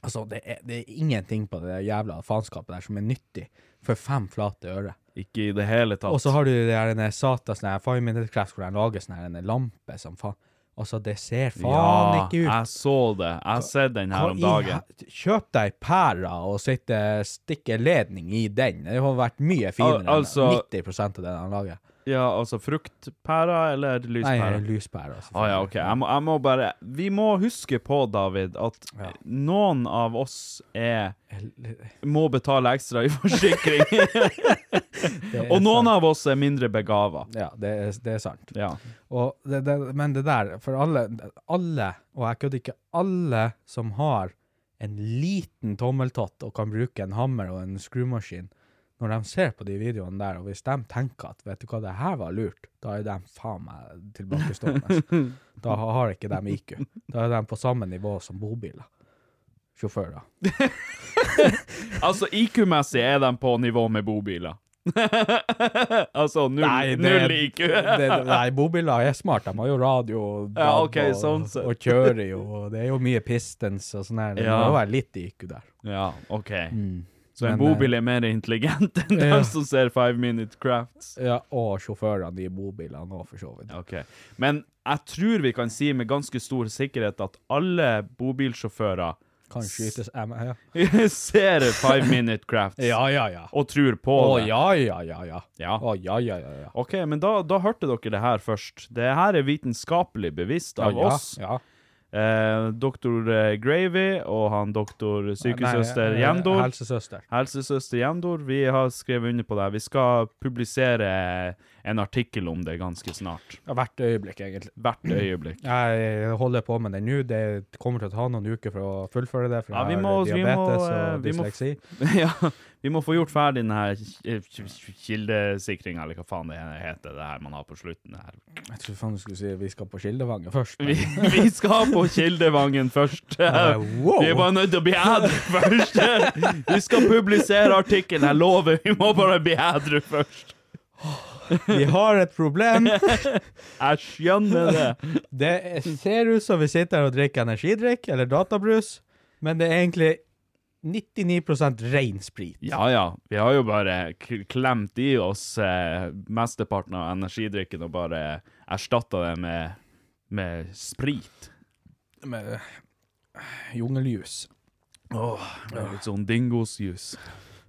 Altså, det er, det er ingenting på det jævla faenskapet der som er nyttig for fem flate øre. Ikke i det hele tatt. Og så har du det der denne sata her Five Minute Craft hvor de lager sånn her lampe som faen Altså, det ser faen ja, ikke ut. Ja, jeg så det. Jeg har sett den her om dagen. Kjøp deg pæra og sitte, stikke ledning i den. Det har vært mye finere Al- altså- enn 90% av det de lager. Ja, altså fruktpærer eller lyspærer? Nei, lyspærer? lyspærer. Ah ja, ok. Jeg må, jeg må bare Vi må huske på, David, at Ja. noen av oss er må betale ekstra i forsikring. Og noen sant. av oss er mindre begava. Ja, det er, det er sant. Ja. Det, det, men det der, for alle, alle, og jeg kødder ikke, alle som har en liten tommeltott og kan bruke en hammer og en skrumaskin, når de ser på de videoene der, og hvis de tenker at vet du hva, det her var lurt, da er de faen meg tilbakestående. da har ikke de IQ. Da er de på samme nivå som bobiler. Sjåfører. Altså, IQ-messig er de på nivå med bobiler. altså null, Nei, det- null IQ. det, nei, bobiler er smart. De har jo radio og, Ja, okay, ok, sånn og, og kjører jo. og Det er jo mye pistons og sånn her. Det Ja. må være litt IQ der. ja, OK. Mm. Så en eh, bobil er mer intelligent enn ja. dem som ser Five Minute Crafts? Ja, og sjåførene i bobilene òg, for så vidt. Ok. Men jeg tror vi kan si med ganske stor sikkerhet at alle bobilsjåfører Kan skytes M, ja. ser Five Minute Crafts ja, ja, ja. og tror på Å det. ja, ja, ja, ja. Ja. Å ja, ja, ja, ja. OK, men da, da hørte dere det her først. Det her er vitenskapelig bevisst av ja, oss. Ja. Eh, doktor eh, Gravy og han doktor sykesøster eh, Jendor. Helsesøster. Helsesøster Jendor, vi har skrevet under på det. Vi skal publisere en artikkel om det ganske snart. Ja, hvert øyeblikk, egentlig. Hvert øyeblikk. Jeg holder på med det nå. Det kommer til å ta noen uker for å fullføre det, for Ja, jeg har diabetes og må- dysleksi. ja, vi må få gjort ferdig den her kildesikringa, eller hva faen det heter, det her man har på slutten her. Jeg tror faen du skulle si vi skal på Kildevangen først. Vi, vi skal på Kildevangen først. wow. Vi er bare nødt til å bli edru først. Vi skal publisere artikkelen, jeg lover. Vi må bare bli edru først. Vi har et problem. Jeg skjønner det. Det ser ut som vi sitter her og drikker energidrikk eller databrus, men det er egentlig 99 ren sprit. Ja ja, vi har jo bare k- klemt i oss eh, mesteparten av energidrikken og bare erstatta det med, med sprit. Med jungeljus. Åh, det er litt sånn dingosjus.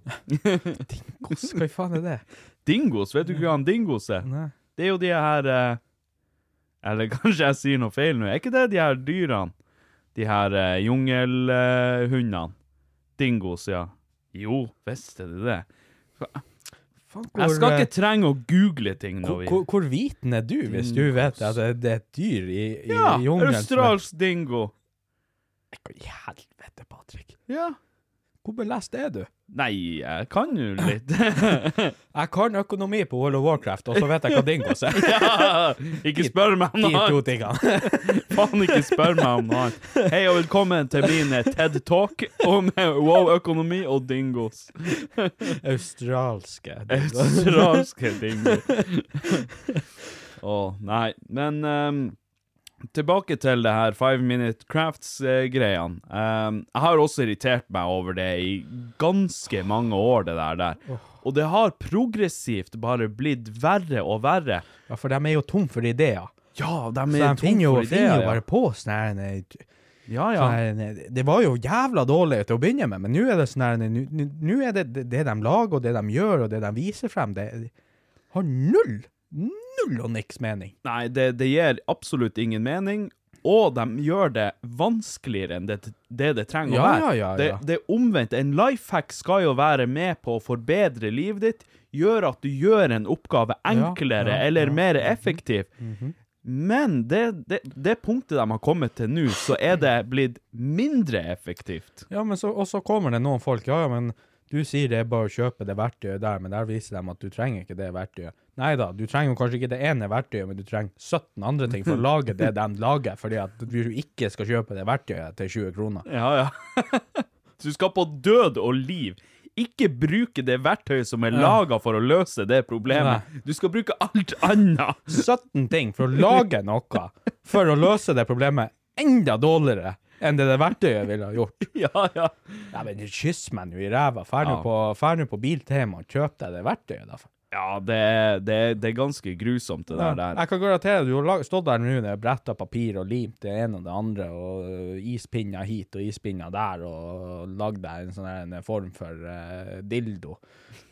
Hva faen er det? Dingos, vet du ikke hva en dingos er? Nei. Det er jo de her eh, Eller kanskje jeg sier noe feil nå. Er ikke det de her dyrene? De her eh, jungelhundene. Dingos, ja. Jo, visste du det Jeg skal eh, ikke trenge å google ting hvor, hvor, hvor viten er du hvis du vet at det, er et dyr i, i Ja, jungelen? er- australsk dingo. Hva i helvete, Patrick? Ja. Hvor belest er du? Nei, jeg kan jo litt. Jeg kan økonomi på World of Warcraft, og så vet jeg hva dingos er. ja, ikke spør meg om De noe to annet. tingene. Faen, ikke spør meg om noe annet. Hei og velkommen til min eh, TED Talk om eh, wow-økonomi og dingos. Australske dingos. Australske dingo. Å, nei. Men ehm, tilbake til det her Five Minute Crafts-greiene. Um, jeg har også irritert meg over det i ganske mange år, det der. der. Og det har progressivt bare blitt verre og verre. Ja, for de er jo tom for ideer. Ja, de Så er de finner jo, for finner jo bare på sånn Ja, ja. Det var jo jævla dårlig til å begynne med, men nå er det sånn Nå er det det de lager, og det de gjør, og det de viser frem, det har null, null og niks mening. Nei, det, det gir absolutt ingen mening. Og de gjør det vanskeligere enn det det, det trenger Ja, å være. ja, ja, Det, ja. det er omvendt. En life hack skal jo være med på å forbedre livet ditt, gjøre at du gjør en oppgave enklere eller mer effektiv. Men det, det, det punktet de har kommet til nå, så er det blitt mindre effektivt. Ja, men så, og så kommer det noen folk, ja, ja, men du sier det er bare å kjøpe det verktøyet der, men der viser de at du trenger ikke det verktøyet. Nei da, du trenger jo kanskje ikke det ene verktøyet, men du trenger 17 andre ting for å lage det de lager, fordi at du ikke skal kjøpe det verktøyet til 20 kroner. Ja, ja. Så du skal på død og liv. Ikke bruke det verktøyet som er laga for å løse det problemet. Du skal bruke alt annet. 17 ting for å lage noe for å løse det problemet enda dårligere enn det det verktøyet ville ha gjort. Ja, ja. Nei, men kyss meg nå i ræva. Fær nå Ja. på, på Biltema og kjøp deg det verktøyet, da. Ja, det det, det er ganske grusomt, det der. der. Jeg kan garantere at du har stått der nå med bretta papir og limt det ene og det andre, og øh, ispinner hit og ispinner der, og lagd deg en sånn form for uh, dildo.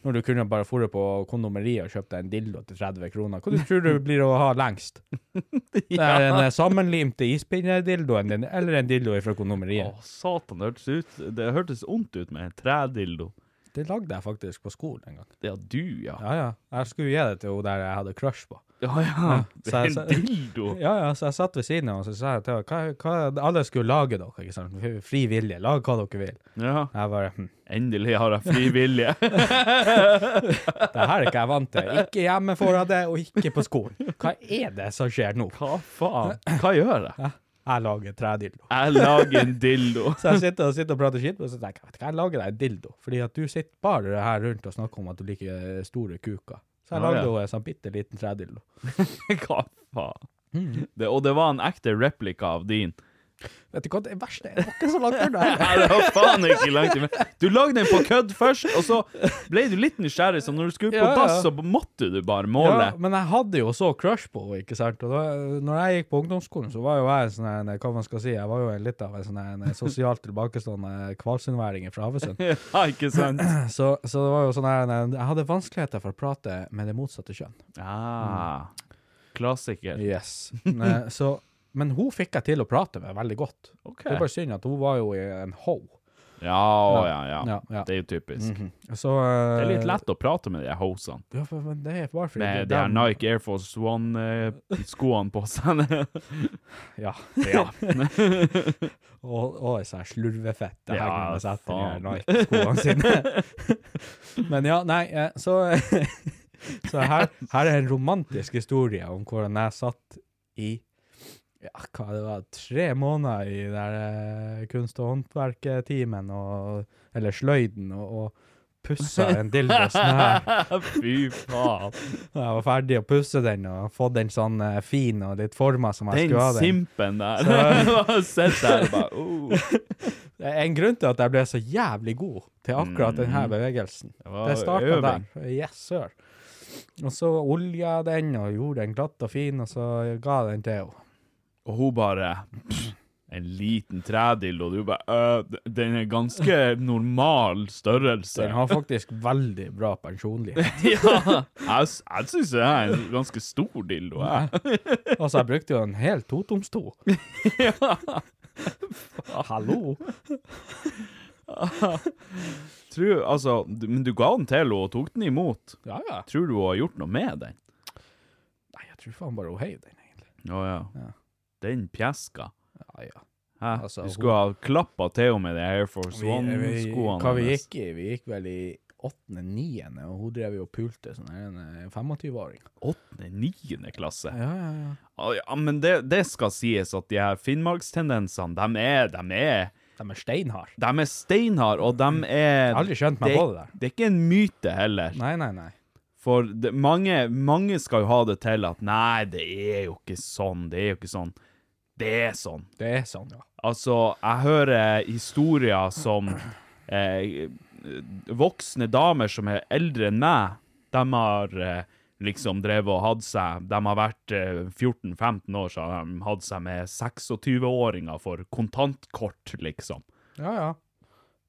Når du kunne bare dratt på kondomeriet og kjøpt deg en dildo til 30 kroner. Hva du tror du blir å ha lengst? Det er en eh, sammenlimte ispinnerdildoen din, eller en dildo fra kondomeriet. Å, satan, det hørtes, ut, det hørtes ondt ut med en tredildo. Det lagde jeg faktisk på skolen en gang. Ja, du, ja. Ja, ja. Jeg skulle gi det til henne der jeg hadde crush på. Ja, ja. Det er jeg- en dildo. Ja, ja, så jeg satt ved siden av henne og så sa jeg til henne alle skulle lage dere, ikke sant? Fri vilje, lag hva dere vil. Ja. Jeg bare hm, Endelig har jeg fri vilje. det her er ikke jeg vant til. Ikke hjemme foran det, og ikke på skolen. Hva er det som skjer nå? Hva faen? Hva gjør jeg? Jeg lager tredildo. Jeg lager en dildo. Så jeg sitter og, sitter og prater skitt, og så tenker jeg, vet hva, jeg lager deg en dildo. Fordi at du sitter bare her rundt og snakker om at du liker store kuker. Så jeg lagde ja. henne en sånn bitte liten tredildo. Hva faen? Det, og det var en ekte replika av din. Vet du hva det verste er? Ikke så langt unna. Nei, det var faen ikke langt unna. Du lagde den på kødd først, og så ble du litt nysgjerrig, så når du skulle på Ja, ja. dass, så måtte du bare måle. Ja, men jeg hadde jo så crush på henne, ikke sant. Og da, når jeg gikk på ungdomsskolen, så var jo jeg en sånn, her, hva man skal si, jeg var jo en, litt av en sånn en sosialt tilbakestående kvalsundværing fra Havøysund. Ja, ikke sant? Så, så det var jo sånn her, jeg hadde vanskeligheter for å prate med det motsatte kjønn. Ah, klassiker. Yes. Eh, så, men hun fikk jeg til å prate med veldig godt. Okay. Det er bare synd at hun var jo en ho. Ja, ja, ja. Ja, ja. Det er jo typisk. Så, uh, Det er litt lett å prate med de her hosene. Ja, men det er bare fordi Med de her Nike Air Force One-skoene på seg. Ja. ja. Og, og så sånn slurvefett det Ja, henger med seg etter de her. Nike-skoene sine. Men ja, nei, eh, så Så her, her er en romantisk historie om hvordan jeg satt i ja, hva det var, tre måneder i der eh, kunst- og håndverketimen, og, eller sløyden, og, og pussa en dildo sånn her. Fy faen. Jeg var ferdig å pusse den og fått den sånn eh, fin og litt forma som jeg Den skulle ha den. Den simpen der. Sett der og bare oh. En grunn til at jeg ble så jævlig god til akkurat denne bevegelsen. Mm. Det Det starta der. Yes, sir. Og så olja den og gjorde den glatt og fin, og så ga den til henne. Og hun bare pff, En liten tredildo. Du bare øh, Den er ganske normal størrelse. Den har faktisk veldig bra pensjonlighet. ja. Jeg, jeg syns det er en ganske stor dildo. Jeg. Altså, jeg brukte jo en hel totomsto. Hallo? Tror, altså, du- men du ga den til henne og tok den imot. Ja, ja. Tror du hun har gjort noe med den? Nei, jeg tror faen bare hun heiv den, egentlig. Oh, ja. Ja. Den pjeska. Ja, ja. Hæ? Altså, du skulle ha klappa til henne med de Air Force One-skoene. hva vi gikk i? Vi gikk vel i åttende, niende, og hun drev jo og pulte sånn en eh, 25-åring. Åttende, niende klasse. Ja, ja, ja. Ah, ja, men det, det skal sies at de her Finnmarkstendensene, de er, de er De er steinharde. De er steinharde, og de er Jeg har aldri skjønt meg det, på det der. Det er ikke en myte heller. Nei, nei, nei. For det, mange, mange skal jo ha det til at nei, det er jo ikke sånn, det er jo ikke sånn. Det er sånn. Det er sånn, ja. Altså, jeg hører historier som eh, voksne damer som er eldre enn meg, de har eh, liksom drevet og hatt seg De har vært eh, 14-15 år, så har de hatt seg med 26-åringer for kontantkort, liksom. Ja, ja.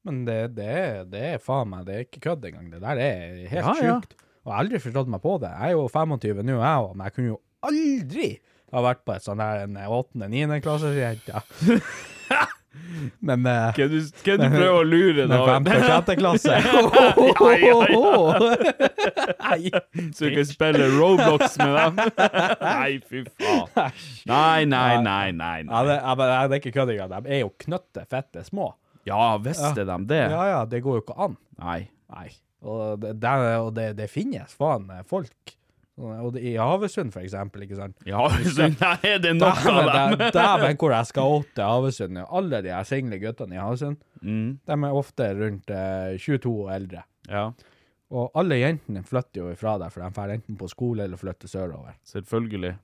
Men det, det, det er faen meg, det er ikke kødd engang. Det der er helt Ja, ja. Og jeg har aldri forstått meg på det. Jeg er jo 25 nå, jeg òg, men jeg kunne jo aldri ha vært på et sånn der en åttende-niende klassejente. Men eh, Hva du, skal du prøve å lure da? femte og sjette klasse Nei. Så du kan spille Roblox med dem? nei, fy faen. Nei, nei, nei, nei. Ja, nei. det, ja, men det er ikke kødd engang. De er jo knøtte fette små. Ja, visste de det? Ja, ja, det går jo ikke an. Nei. Nei. Og det, det, og det, det finnes faen folk. Og det, I Havøysund, for eksempel, ikke sant. I så der er det nok av dem. dæ- dæven hvor jeg skal opp til Havøysund. Alle de her single guttene i Havøysund, Mm, de er ofte rundt eh, 22 og eldre. ja, Og alle jentene flytter jo ifra der, for de drar enten på skole eller flytter sørover. selvfølgelig.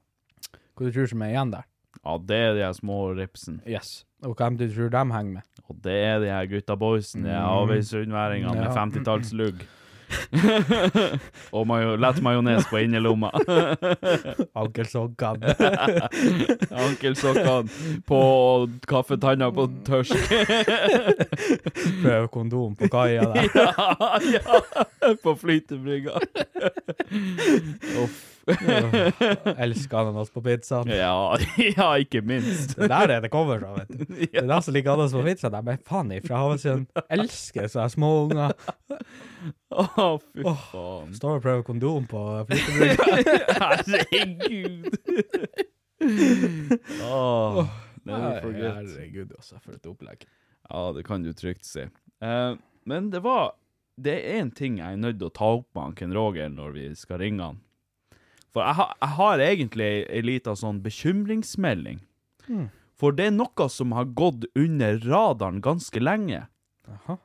Hva du tror som er igjen der? Ja, det er de her små ripsen. Yes. Og hvem du tror de henger med? Og det er de her gutta boysen, de her ja. med 50-tallslugg. Og majo lett majones på innerlomma. Ankelsokkene. Ankelsokkene på kaffetanna på tørsk. Prøv kondom på kaia der. ja, ja, på flytebrygga. Uff. Elsker ananas på pizzaen. Ja, ja, ikke minst. Det der er det kommer fra, vet du. Det er de som liker ananas på pizza. De er faen ifra Havøysund. Elsker sånne små unger. Å, fy faen. Står og prøver kondom på flytebrygga. Herregud. oh. Herregud, også, for et opplegg. Ja, det kan du trygt si. Uh, men det var Det er én ting jeg er nødt til å ta opp med Ken Roger når vi skal ringe han. For jeg, ha, jeg har egentlig ei lita sånn bekymringsmelding. For det er noe som har gått under radaren ganske lenge. Aha.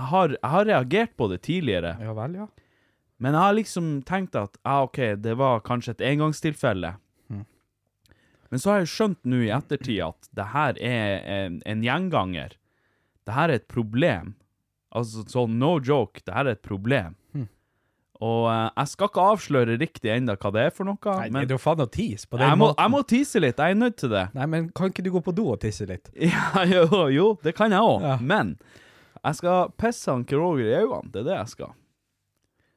Jeg har, jeg har reagert på det tidligere, Ja vel, ja. men jeg har liksom tenkt at ja, OK, det var kanskje et engangstilfelle. Men så har jeg skjønt nå i ettertid at det her er en, en gjenganger. Det her er et problem. Altså sånn no joke, det her er et problem. Og eh, jeg skal ikke avsløre riktig ennå hva det er for noe, Nei, men det er jo faen å tise på den jeg må, måten. jeg må tise litt, jeg er nødt til det. Nei, men kan ikke du gå på do og tisse litt? Ja, jo, jo, det kan jeg òg, Ja. men jeg skal pisse han Kroger i øynene, det er det jeg skal.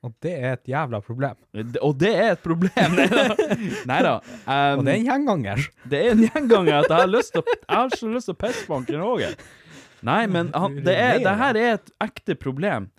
Og det er et jævla problem. Det- Og det er et problem. Nei da. Um, Og det er en gjenganger. det er en gjenganger at jeg har lyst til å Jeg har så lyst til å pisse på han Kroger. Nei, men han, det, er, det her er et ekte problem.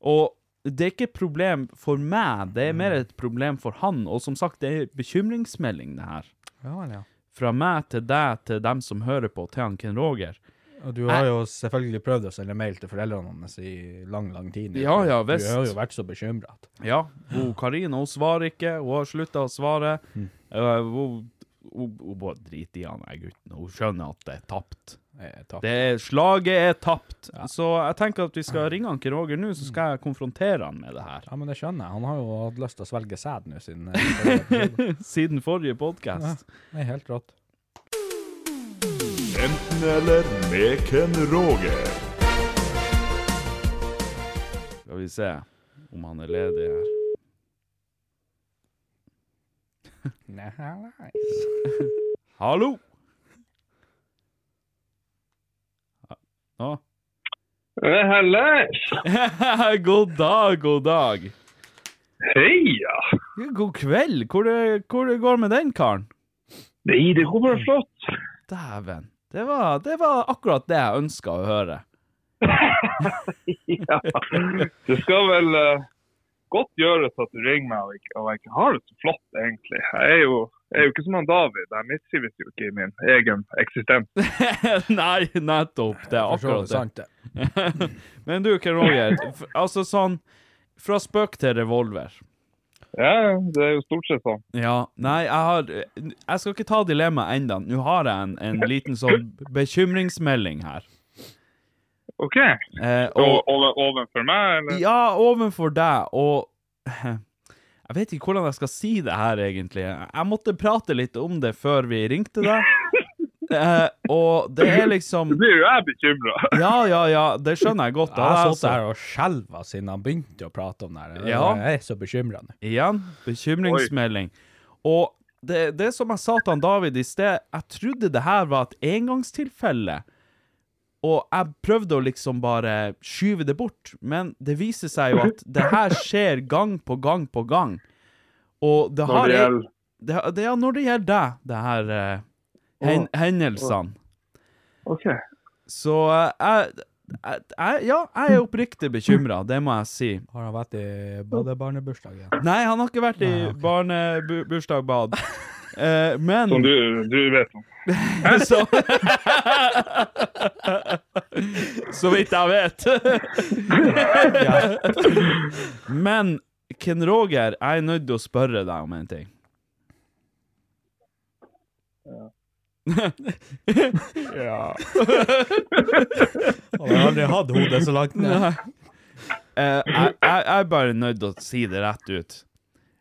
Og det er ikke et problem for meg, det er mer et problem for han. Og som sagt, det er bekymringsmelding, det her. Ja vel, ja. Fra meg til deg, til dem som hører på, til han Ken Roger. Og du har jo selvfølgelig prøvd å sende mail til foreldrene hans i lang, lang tid. Ja, ja, visst. Du har jo vært så bekymra. Ja, hun Karina hun svarer ikke, hun har slutta å svare. Eh, hun, hun, hun bare driter i han der gutten, hun skjønner at det er tapt. Det er, slaget er tapt. Så jeg tenker at vi skal ringe han Roger nå, så skal jeg konfrontere han med det her. Ja, men det skjønner jeg. Han har jo hatt lyst til å svelge sæd nå siden eh. Siden forrige podkast. Det er helt rått. Enten eller med Ken Roger. Skal vi se om han er ledig her. Hallo! Nå? Hallais! god dag, god dag. Heia! God kveld. Hvor det, hvor det går med den karen? Nei, det går bare flott. Dæven. Det var, det var akkurat det jeg ønska å høre. Ja. Det skal vel eh, godt gjøres at du ringer meg og ikke, og jeg ikke har det så flott, egentlig. Jeg er jo, jeg er jo ikke som han David. Jeg mistrives jo ikke i min egen eksistens. Nei, nettopp. Det er akkurat det. sant, det. Men du, Ken Roger. Altså sånn Fra spøk til revolver. Ja, det er jo stort sett sånn. Ja. Nei, jeg har Jeg skal ikke ta dilemmaet ennå. Nå har jeg en, en liten sånn bekymringsmelding her. OK. Eh, Og og ovenfor meg, eller? Ja, ovenfor deg, og Jeg vet ikke hvordan jeg skal si det her, egentlig. Jeg måtte prate litt om det før vi ringte deg. Eh, og det er liksom Du blir jo jeg bekymra. Ja, ja, ja, det skjønner jeg godt. Jeg har altså- sittet her og skjelva siden han begynte å prate om det her. Ja. Jeg er så bekymrende. Igjen, bekymringsmelding. Og det, det som jeg sa til han David i sted, jeg trodde det her var et engangstilfelle. Og jeg prøvde å liksom bare skyve det bort, men det viser seg jo at det her skjer gang på gang på gang. Og det Når har det jeg- gjelder det, det, ja, når det gjelder deg, det her uh, hen, hendelsene. OK. Så uh, jeg, jeg, jeg Ja, jeg er oppriktig bekymra, det må jeg si. Har han vært i badebarnebursdag igjen? Nei, han har ikke vært i Nei, barnebursdagbad. Eh, men Som du, du vet om. så, så vidt jeg vet. Men Ken Roger, jeg er nødt til å spørre deg om en ting. Han har aldri hatt hodet så langt ned. Eh, jeg, jeg, jeg er bare nødt til å si det rett ut.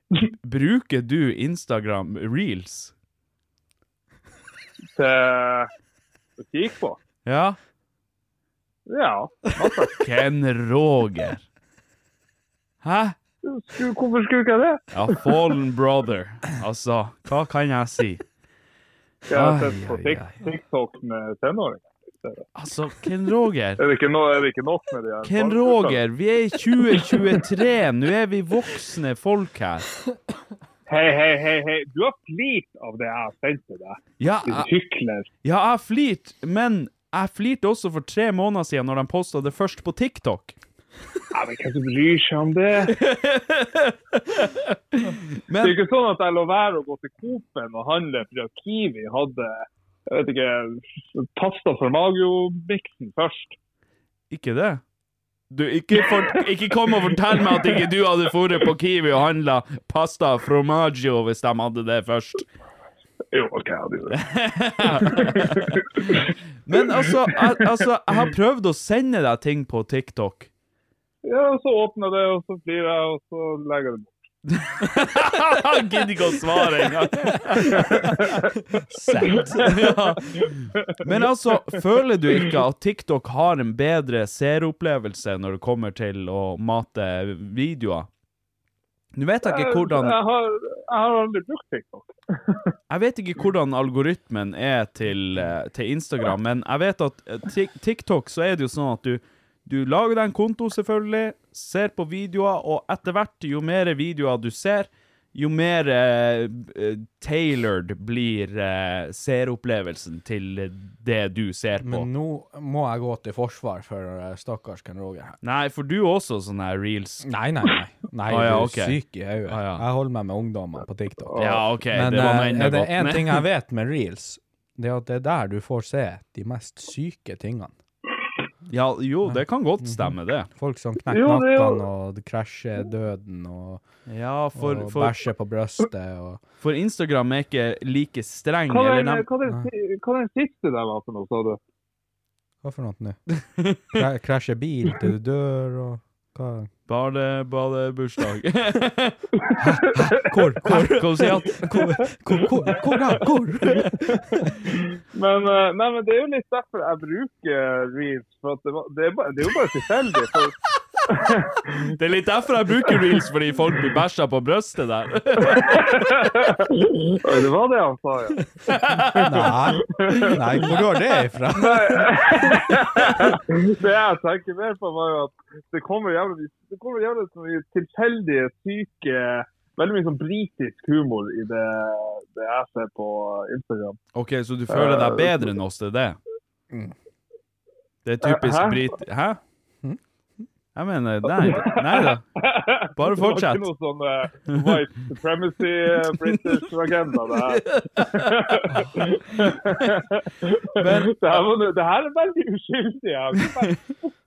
Bruker du Instagram reels? Til å kikke på. Ja? Ja. Ken Roger. Hæ? Hvorfor skulle ikke jeg det? Ja, fallen brother. Altså, hva kan jeg si? Jeg har sett på. TikTok med tenåringer. Altså, Ken Roger. Er det ikke, no, er det ikke nok med de her? Ken Roger, vi er i 2023. Nå er vi voksne folk her. Hei, hei, hei, hei. Du har flirt av det jeg har sendt til deg. Ja, Din hykler. ja, jeg flirt, men jeg flirte også for tre måneder siden når de posta det først på TikTok. Ja, men hvem bryr seg om det? Det er ikke sånn at jeg lå være å gå til Coop-en og handle fordi Kiwi hadde jeg vet ikke, pasta formaggio-miksen først. ikke det. Du, ikke, for, ikke kom og fortell meg at ikke du hadde dratt på Kiwi og handla pasta fromaggio hvis de hadde det først. Jo, OK, jeg hadde det. Men altså, jeg, altså, jeg har prøvd å sende deg ting på TikTok. Ja, og så åpner jeg det, og så flirer jeg, og så legger jeg det bort. Han gidder ikke å svare engang. ja. Men altså, føler du ikke at TikTok har en bedre seeropplevelse når det kommer til å mate videoer? Nå vet jeg ikke hvordan Jeg har, jeg har aldri brukt TikTok. Jeg vet ikke hvordan algoritmen er til, eh, til Instagram, men jeg vet at eh, TikTok så er det jo sånn at du, du lager deg en konto, selvfølgelig, ser på videoer, og etter hvert, jo mer videoer du ser, jo mer eh, tailored blir eh, seeropplevelsen til det du ser på. Men nå må jeg gå til forsvar for eh, stakkars Ken Roger her. Nei, for du også sånn her reels. Nei, nei, nei. Nei, Ah, ja, du er syk i hodet. Ah, ja. Jeg holder meg med ungdommer på TikTok. Ja, OK, Men det var eh, er det én ting jeg vet med reels, det er at det er der du får se de mest syke tingene. Ja, jo, det kan godt stemme, det. Folk som knekker er nakkene og krasjer døden og, Ja, for, og for, bæsjer på brøstet og for Instagram er ikke like streng. Hva er den siste der var for noe, sa du? Hva for noe nå? Krasjer bil til du dør og hva? Bade, bursdag. Hvor? Hvor? Hvor? Hvor? Hvor? Hvor? Men, eh, nei, men det er jo litt derfor jeg bruker reels. For at det, det, er, bare, det er jo bare tilfeldig. For Det er litt derfor jeg bruker reels, fordi folk blir bæsja på brøstet der. Oi, det var det han sa, ja. Nei. Nei, hvor går det ifra? det jeg tenker mer på, var jo at det kommer jævlig, det kommer jævlig så mye tilfeldige, syke Veldig mye sånn britisk humor i det, det jeg ser på Instagram. OK, så du føler deg bedre enn oss, det er det? Det er typisk Hæ? brit... Hæ? Jeg mener, nei, nei da. Bare fortsett. Det var ikke noe sånn uh, white supremacy eh, British agenda, det her. Men- det, her var, det her er veldig uskyldig. Jeg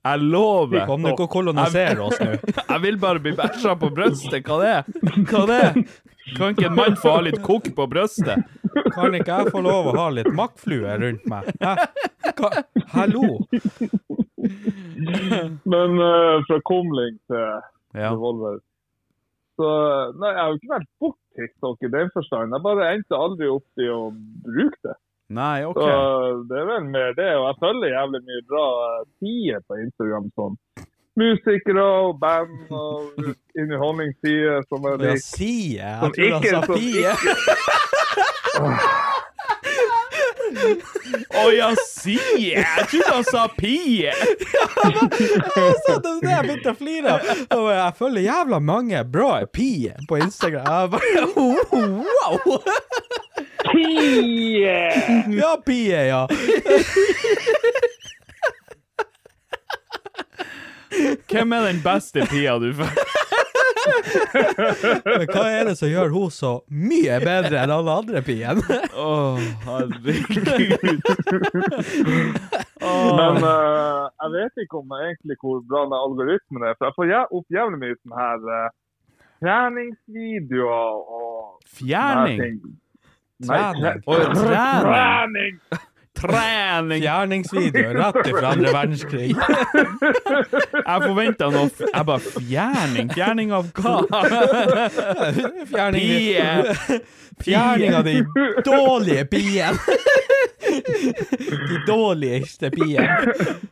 Jeg lover. Kom ikke og koloniser oss nå. Jeg vil bare bli bæsja på brystet. Hva det er? Hva det er? Kan ikke en mann få ha litt kokk på brøstet? Kan ikke jeg få lov å ha litt makkflue rundt meg? Hæ? Hva? Hallo? Men uh, fra kumling til Ja. revolver Så nei, jeg har jo ikke vært borti TikTok i den forstand. Jeg bare endte aldri opp i å bruke det. Nei, OK. Så det er vel mer det. Og jeg følger jævlig mye bra tider på Instagram. sånn Musikere og band og underholdningssider som er lik. sie? Jeg Som tror han sa pie. Å ja, sie! Jeg trodde han sa pie! Jeg begynte å flire. Og Jeg følger jævla mange bra pie på Instagram. Jeg bare, wow! Pie! Ja, pie, ja. Hvem er den beste pia du får? Men hva er det som gjør hun så mye bedre enn alle andre piene? Å, herregud. Men eh, jeg vet ikke om egentlig hvor bra den algoritmen er. For jeg får jæ- opp jævlig mye sånne her eh, treningsvideoer og Fjerning? sånne Nei, Trening. Oi, trening? Trening! Trening! Fjerningsvideo rett fra andre verdenskrig. Jeg forventa noe f- Jeg bare Fjerning? Fjerning av hva? Fjerning, Pie! fjerning av de dårlige biene. De dårligste biene.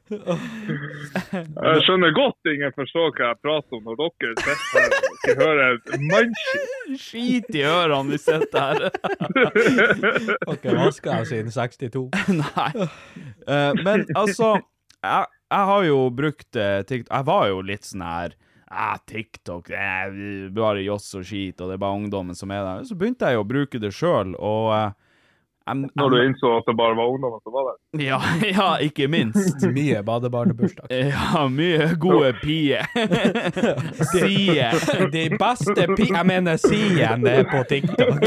Jeg skjønner godt ingen forstår hva jeg prater om når dere sitter her og ikke hører mannskitt. Skit i ørene vi sitter her. Dere vaska jeg siden 62. Nei. Uh, men altså, jeg, jeg har jo brukt uh, TikTok Jeg var jo litt sånn her ah, TikTok, det er bare joss og skit, og det er bare ungdommen som er der. Så begynte jeg jo å bruke det sjøl, og eh, jeg- Når du innså at det bare var ungdommer som var der. ja, ja, ikke minst. Mye badebarnebursdag. Ja, mye gode pier. Sier. De beste pier Jeg mener sidene på TikTok.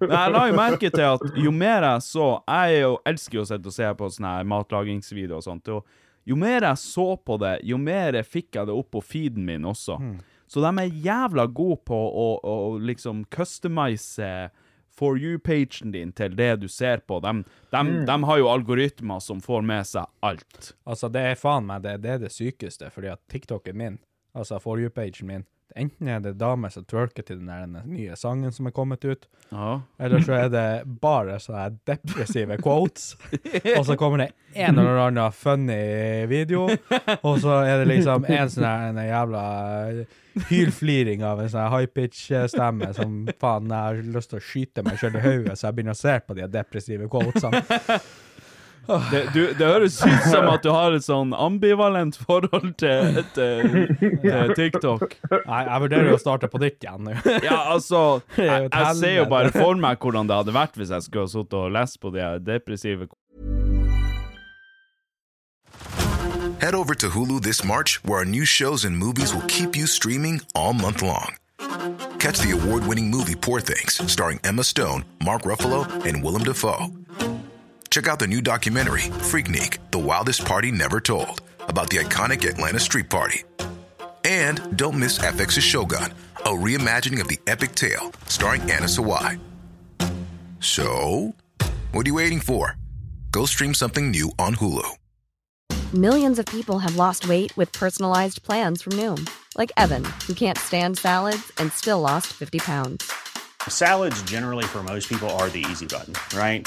Men jeg la jo merke til at jo mer jeg så Jeg jo, elsker jo å sitte og se på sånne her matlagingsvideoer og sånt. Og jo mer jeg så på det, jo mer fikk jeg det opp på feeden min også. Så de er jævla gode på å, å liksom customize for you-pagen din til det du ser på. De, de, de har jo algoritmer som får med seg alt. Altså, det er faen meg det, det er det sykeste, fordi at TikToken min, altså for you-pagen min, enten er det damer som twerker til den der den nye sangen som er kommet ut, Ja. eller så er det bare sånne depressive quotes, og så kommer det en eller annen funny video, og så er det liksom en sånn jævla hylfliring av en sånn high-pitch-stemme som faen, jeg har lyst til å skyte meg selv i hodet, så jeg begynner å se på de depressive quotesene. Det, du, det høres ut som at du har et sånn ambivalent forhold til, til, til TikTok. Nei, jeg vurderer å starte på nytt igjen nå. Ja, altså Jeg, jo jeg ser jo bare for meg hvordan det hadde vært hvis jeg skulle ha sittet og lest på de depressive Head over to Hulu this March, where our new shows and movies will keep you streaming all month long. Catch the award winning movie Poor Things, starring Emma Stone, Mark Ruffalo, and Willem Dafoe. Check out the new documentary, Freaknik The Wildest Party Never Told, about the iconic Atlanta Street Party. And don't miss FX's Shogun, a reimagining of the epic tale, starring Anna Sawai. So, what are you waiting for? Go stream something new on Hulu. Millions of people have lost weight with personalized plans from Noom, like Evan, who can't stand salads and still lost 50 pounds. Salads, generally, for most people, are the easy button, right?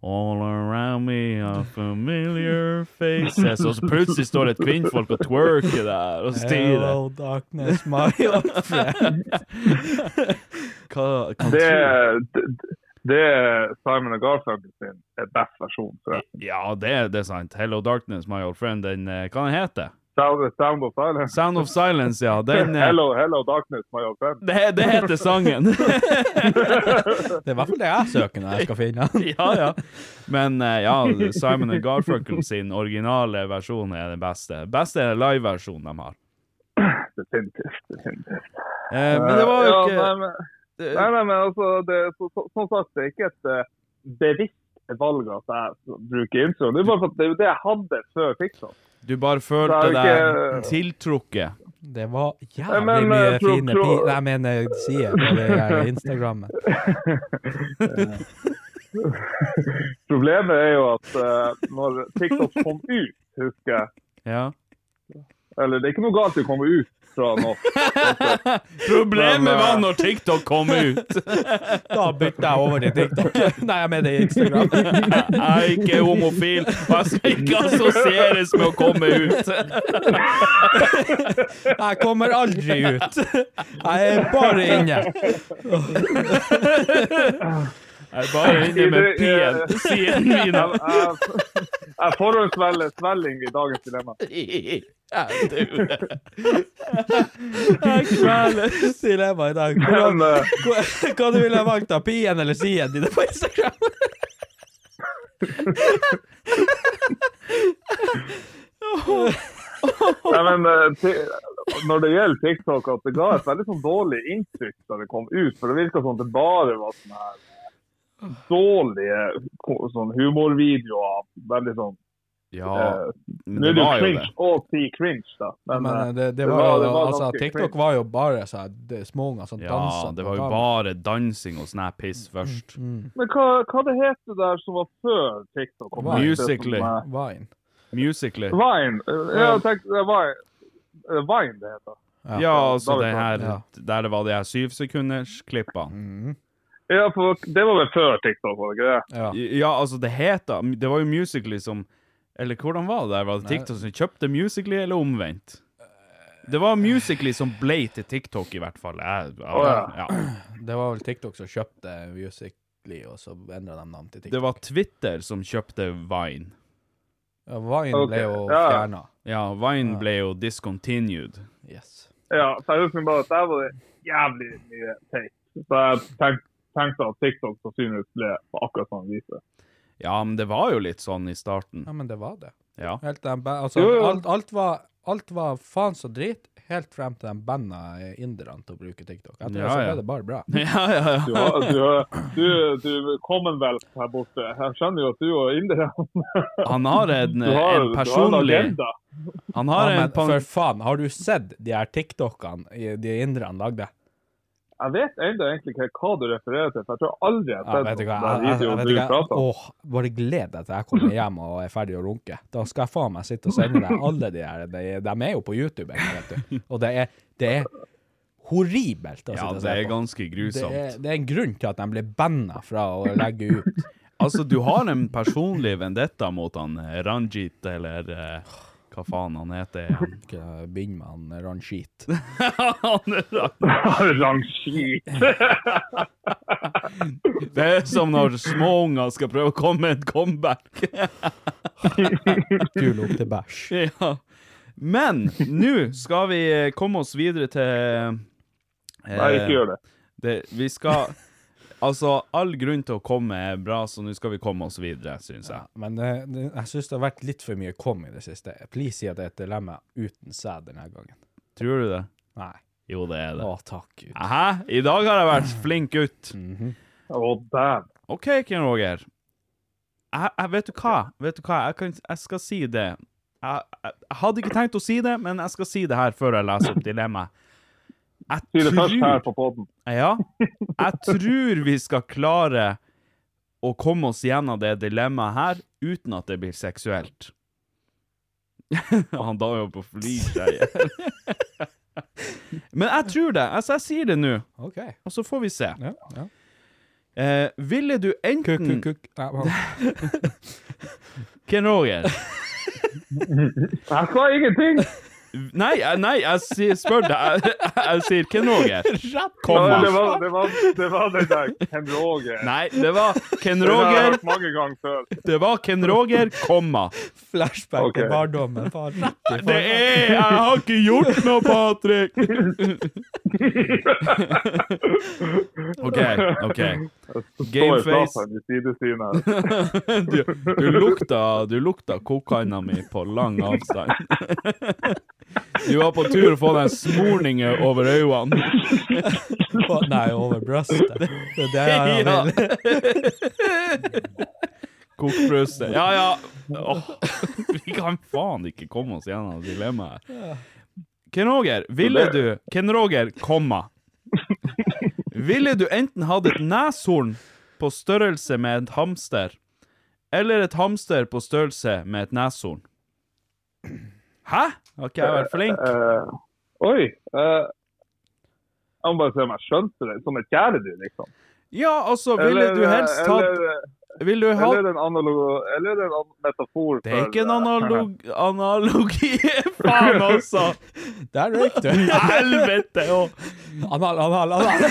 All around me are familiar faces Og så plutselig står det et kvinnfolk og twerker der og styrer. Hello, darkness, my old friend. Hva, hva Det, det, det er Simon og Garfunkel sin eh, best versjon. Ja, det, det er sant. Hello Darkness, my old friend. Den, eh, hva den heter Sound, Sound of Silence. Sound of Silence, ja. Den, eh, Hello, hello, darkness, my old friend. det, det heter sangen. Det er i hvert fall det jeg søker når jeg skal finne den. ja, ja. Men eh, ja, Simon and Garfunkel sin originale versjon er den beste. Beste er live-versjonen de har. Definitivt. definitivt. Eh, men det var jo Ja, ikke nei, men, nei, nei, men altså, det, så, så, Sånn sagt, det er ikke et eh, bevisst valg at jeg bruker intro. Det er bare for at det er jo det jeg hadde før TikTok. Du bare følte Det er deg tiltrukket. Det var jævlig men, mye eh, fine tro... pi... Jeg mener sider på det der Instagrammet. Problemet er jo at uh, når TikTok kom ut, husker jeg Ja. Eller det er ikke noe galt i å komme ut fra noe. Problemet Men, eh, var når TikTok kom ut. Da bytta jeg over til TikTok. Nei, jeg mener Instagram. Jeg er ikke homofil, og jeg skal ikke assosieres med å komme ut. Jeg kommer aldri ut. Jeg er bare inne. Jeg er bare inne med pien, siden mine. Jeg, jeg, jeg forhåndsvelger svelling i dagens dilemma. Ja, du. Jeg kveler. Dilemma i dag. Hvordan, Men, eh, hva, hva du ville valgt av pien eller siden dine på Instagram? Nei, men eh, Når det gjelder TikTok, at det ga et veldig sånn dårlig inntrykk da det kom ut. For det virka som det bare var sånn her eh, dårlige sånn humorvideoer. Veldig sånn Ja, Eh, men det det jo var jo cringe det. og cringe, da. Men, men eh, det, det, det var, var- jo, det var altså, TikTok cringe. var jo bare så her, det- småunger som Ja, dansa. det var jo bare dansing og sånn her piss først. Mm. Men hva, hva det het det der som var før TikTok? Vine. Musically. eh, Vine. Musically. Vine. Eh, Jeg tenkte det var eh, Vine det heter. Ja, altså det her Ja. Der det var de her syvsekundersklippene. Mhm. Ja, for det var vel før TikTok, var det ikke det? Ja. Ja, altså, det het da Det var jo Musically som Eller hvordan var det der? Var det Nei. TikTok som kjøpte Musically, eller omvendt? Det var Musically som ble til TikTok, i hvert fall. Jeg, jeg, Å, ja. ja. Det var vel TikTok som kjøpte Musically, og så endra de navn til TikTok. Det var Twitter som kjøpte Vine. ja, Vine okay. ble jo ja. fjerna. Ja, Vine ble jo discontinued. Yes. Ja, så jeg husker bare at der var det jævlig mye teit. Så jeg tenk, tenkte at TikTok sannsynligvis ble på akkurat sånn vis. Ja, men det var jo litt sånn i starten. Ja, men det var det. Ja. Helt den, altså, Jo, jo. alt, alt, var, alt var faen så drit, helt frem til de banda inderne til å bruke TikTok. Etter det Ja, så ja. ble det bare bra. Ja, ja, Du, ja. har- du, har- du, du Commonwealth her borte. Jeg skjønner jo at du og inderne Han har en, har, en du har en personlig. Han har Ja, en men en for faen, har du sett de her TikTokene de inderne lagde? Jeg vet ennå egentlig ikke hva du refererer til, for jeg tror aldri jeg har sett du hva, noen jeg, jeg, jeg, video vet du prater om. åh, bare gled deg til jeg kommer hjem og er ferdig å runke. Da skal jeg faen meg sitte og sende deg alle de her, de, de er jo på YouTube ennå, vet du. Og det er, det er horribelt å Ja, sitte og se på. Ja, Det er ganske grusomt. er, det er en grunn til at de ble banna fra å legge ut. Altså, du har en personlig vendetta mot han eh, Ranjit, eller eh, hva faen han heter igjen. Begynn med han Ranjit. Han er Ran- Lang skit. Det er som når småunger skal prøve å komme med et comeback. Du lukter bæsj. ja. Men nå skal vi komme oss videre til eh, Nei, ikke gjør det. det. Vi skal Altså, all grunn til å komme er bra, så nå skal vi komme oss videre, syns jeg. Ja, men det, det, jeg syns det har vært litt for mye kom i det siste. Please si at det er et dilemma uten sæd denne gangen. Tror du det? Nei. Jo, det er det. Å, takk Gud. Hæ? I dag har jeg vært flink gutt. Å, damn. OK, Ken Roger. Jeg, jeg, vet du hva? Vet du hva? Jeg, kan, jeg skal si det. Jeg, jeg, jeg hadde ikke tenkt å si det, men jeg skal si det her før jeg leser opp dilemmaet. Jeg Si det først her tror, ja, jeg tror vi skal klare å komme oss gjennom det dilemmaet her uten at det blir seksuelt. Han da jo på flyskeier. Men jeg tror det. Altså, jeg sier det nå, OK. og så får vi se. Ja, ja. Eh, ville du enten kuk, kuk. Nei, Ken Roger? Jeg sa ingenting! Nei, nei, jeg sier, spør deg. Jeg, jeg sier Ken Roger. Komma. det, var, det, var, det var den der Ken Roger. Nei, det var Ken Den har jeg Roger. hørt mange ganger før. Det var Ken Roger, komma. Flashback okay. til barndommen. Det er Jeg har ikke gjort noe, Patrick! OK, OK. Gameface. Du, du lukta, du lukta kokhanda mi på lang avstand. Du var på tur å få deg smorninger over øynene. Nei, over brøstet. Det er det jeg Ja. vil. Kokbrøstet. Ja, ja. Åh, vi kan faen ikke komme oss gjennom dilemmaet. Ken Roger, ville du Ken Roger, komma. Ville du enten hatt et neshorn på størrelse med et hamster, eller et hamster på størrelse med et neshorn? Hæ? Har ikke jeg vært flink? Eh, oi. Uh, jeg må bare se om jeg skjønte det. Som et kjæledyr, liksom. Ja, altså, ville du helst hatt eller, Vil du ha eller, en analog, eller en metafor Det er ikke en eh, analog, analogi. Faen, altså! Der røyk du. Helvete òg! Anal, anal, anal.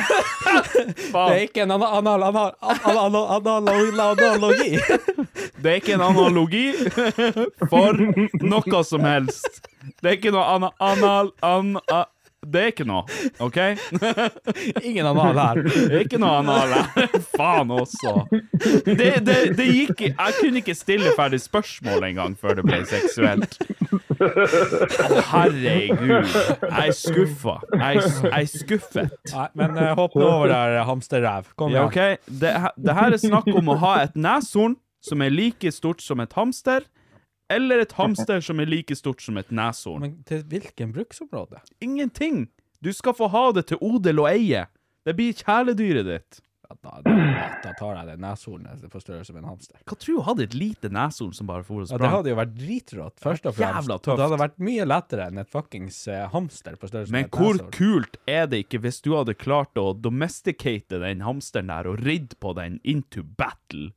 Det er ikke en anal, anal, anal, anal, anal, analogi. Det er ikke en analogi for noe som helst. Det er ikke noe anal... anal... anal det er ikke noe, OK? Ingen anal her. Er ikke noe anal her. Faen også. Det, det, det gikk Jeg kunne ikke stille ferdig spørsmål engang før det ble seksuelt. Herregud. Jeg er skuffa. Jeg, jeg er skuffet. Nei, men uh, hopp nå over der, hamsterræv. Kom Ja, igjen. ok. Det, det her er snakk om å ha et neshorn som er like stort som et hamster, Eller et hamster som er like stort som et neshorn. Men til hvilken bruksområde? Ingenting! Du skal få ha det til odel og eie. Det blir kjæledyret ditt. Ja, da, da, da tar jeg det neshornet på størrelse med en hamster. Hva tror du hadde et lite neshorn som bare for og Ja, det hadde jo vært dritrått, først og fremst. Jævla tøft. Det hadde vært mye lettere enn et fuckings eh, hamster på størrelse Men med et hvor kult er det ikke hvis du hadde klart å domesticate den hamsteren der og ridd på den into battle?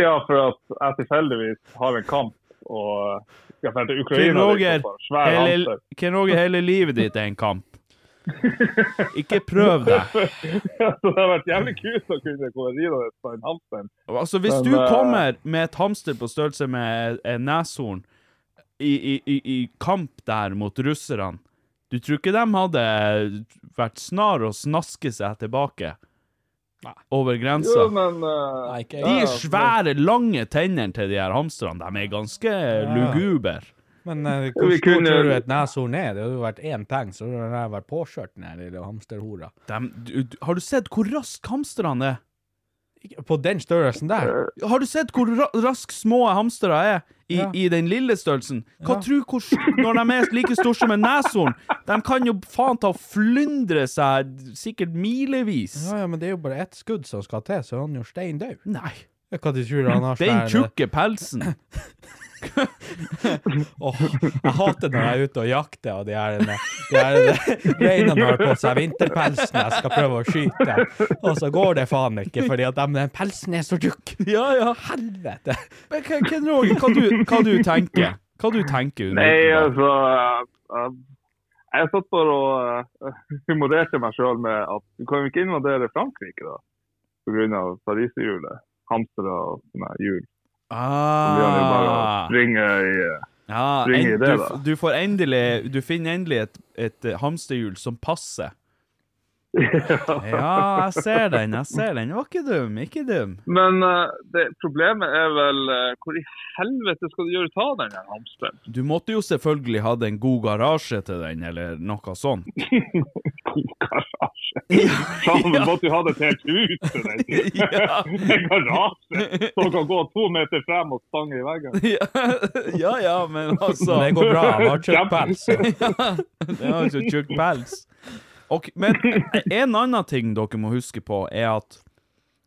Ja, for at jeg tilfeldigvis har en kamp og skal dra til Ukraina. Ken Roger, hele livet ditt er en kamp. Ikke prøv deg. Det har vært jævlig kult å kunne gå ridende på en hamster. Altså, hvis Men, du eh, kommer med et hamster på størrelse med en neshorn i, i, i, i kamp der mot russerne, du tror ikke de hadde vært snar å snaske seg tilbake over grensa? Jo, men Nei, ikke De ja, svære, lange tennene til de her hamsterne, de er ganske luguber. Men uh, hvor stor kunne- tror du et neshorn er? Det hadde jo vært én peng, så hadde den vært påkjørt, den i lille hamsterhora. De, du, du- har du sett hvor rask hamsterne er? På den størrelsen der? Har du sett hvor ra rask små hamstere er i, Ja. i den lille størrelsen? Hva Ja. tror hvor, Når de er like store som en neshorn, de kan jo faen ta og flyndre seg sikkert milevis. Ja, ja, men det er jo bare ett skudd som skal til, så er han jo stein død. Nei. Hva de tror han har Den tjukke pelsen. Åh, jeg hater når jeg er ute og jakter, og de her, de reinene har på seg vinterpelsen jeg skal prøve å skyte, og så går det faen ikke, fordi at de, den pelsen er så tjukk. Ja, ja. Helvete. Men hva, Ken Roger, hva, du, hva du tenker Hva du tenker Nei, altså Jeg eh, Jeg satt bare og humorerte meg sjøl med at du kan jo ikke invadere Frankrike, da. Pga. pariserhjulet. Hamstere og sånne hjul. Så vi bare å Ah. springe i eh, Ja, en, i det, du, da. f- du får endelig Du finner endelig et, et eh, hamsterhjul som passer. Ja, jeg ser den. Jeg ser den. Det var ikke dum. Ikke dum. Men uh, det, problemet er vel uh, hvor i helvete skal du gjøre ta den hamsteren? Du måtte jo selvfølgelig hatt en god garasje til den, eller noe sånt. God garasje. Sammen du måtte jo ha et helt hus til den. Ja. En garasje som kan gå to meter frem og stange i veggen. Ja, ja, ja men altså Det går bra, han har tjukk pels. Det har så tjukk pels. Og, men en annen ting dere må huske på, er at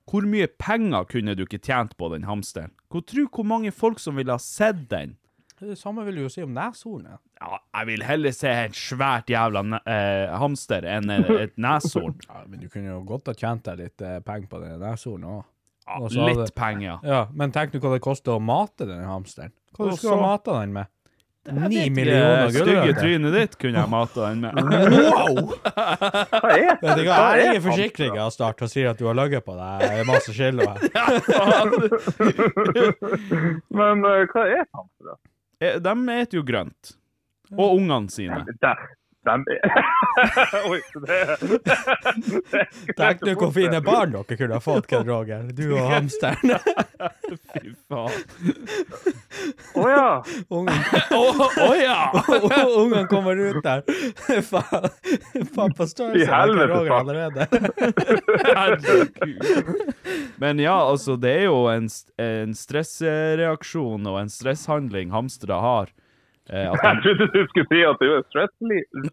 hvor mye penger kunne du ikke tjent på den hamsteren? Hvor tro hvor mange folk som ville ha sett den? Det samme vil du jo si om neshornet. Ja, jeg vil heller se et svært jævla eh, hamster enn et, et neshorn. Ja, men du kunne jo godt ha tjent deg litt eh, penger på det neshornet òg. Ja, litt penger. Ja, men tenk nå hva det koster å mate den hamsteren. Hva Og du skulle du ha mata den med? Ni Det millioner stygge trynet ditt kunne jeg mata den med. Wow! Hva er Vet du hva, jeg er ringer forsikringa snart og sier at du har ligget på deg masse skylder. Men eh, hva er hamstere? Eh, De eter jo grønt. Og ungene sine. De, de er Oi, det, det Tenk du hvor fine barn dere kunne ha fått, Ken Roger. Du og hamsteren. Fy faen. Å ja. Ungene Å oh, ja! Ungene kommer ut der. Faen, på I størrelse med Ken Roger allerede. Herregud. Men ja, altså, det er jo en, en stressreaksjon og en stresshandling hamstere har. Eh, at Jeg trodde du skulle si at det var stress,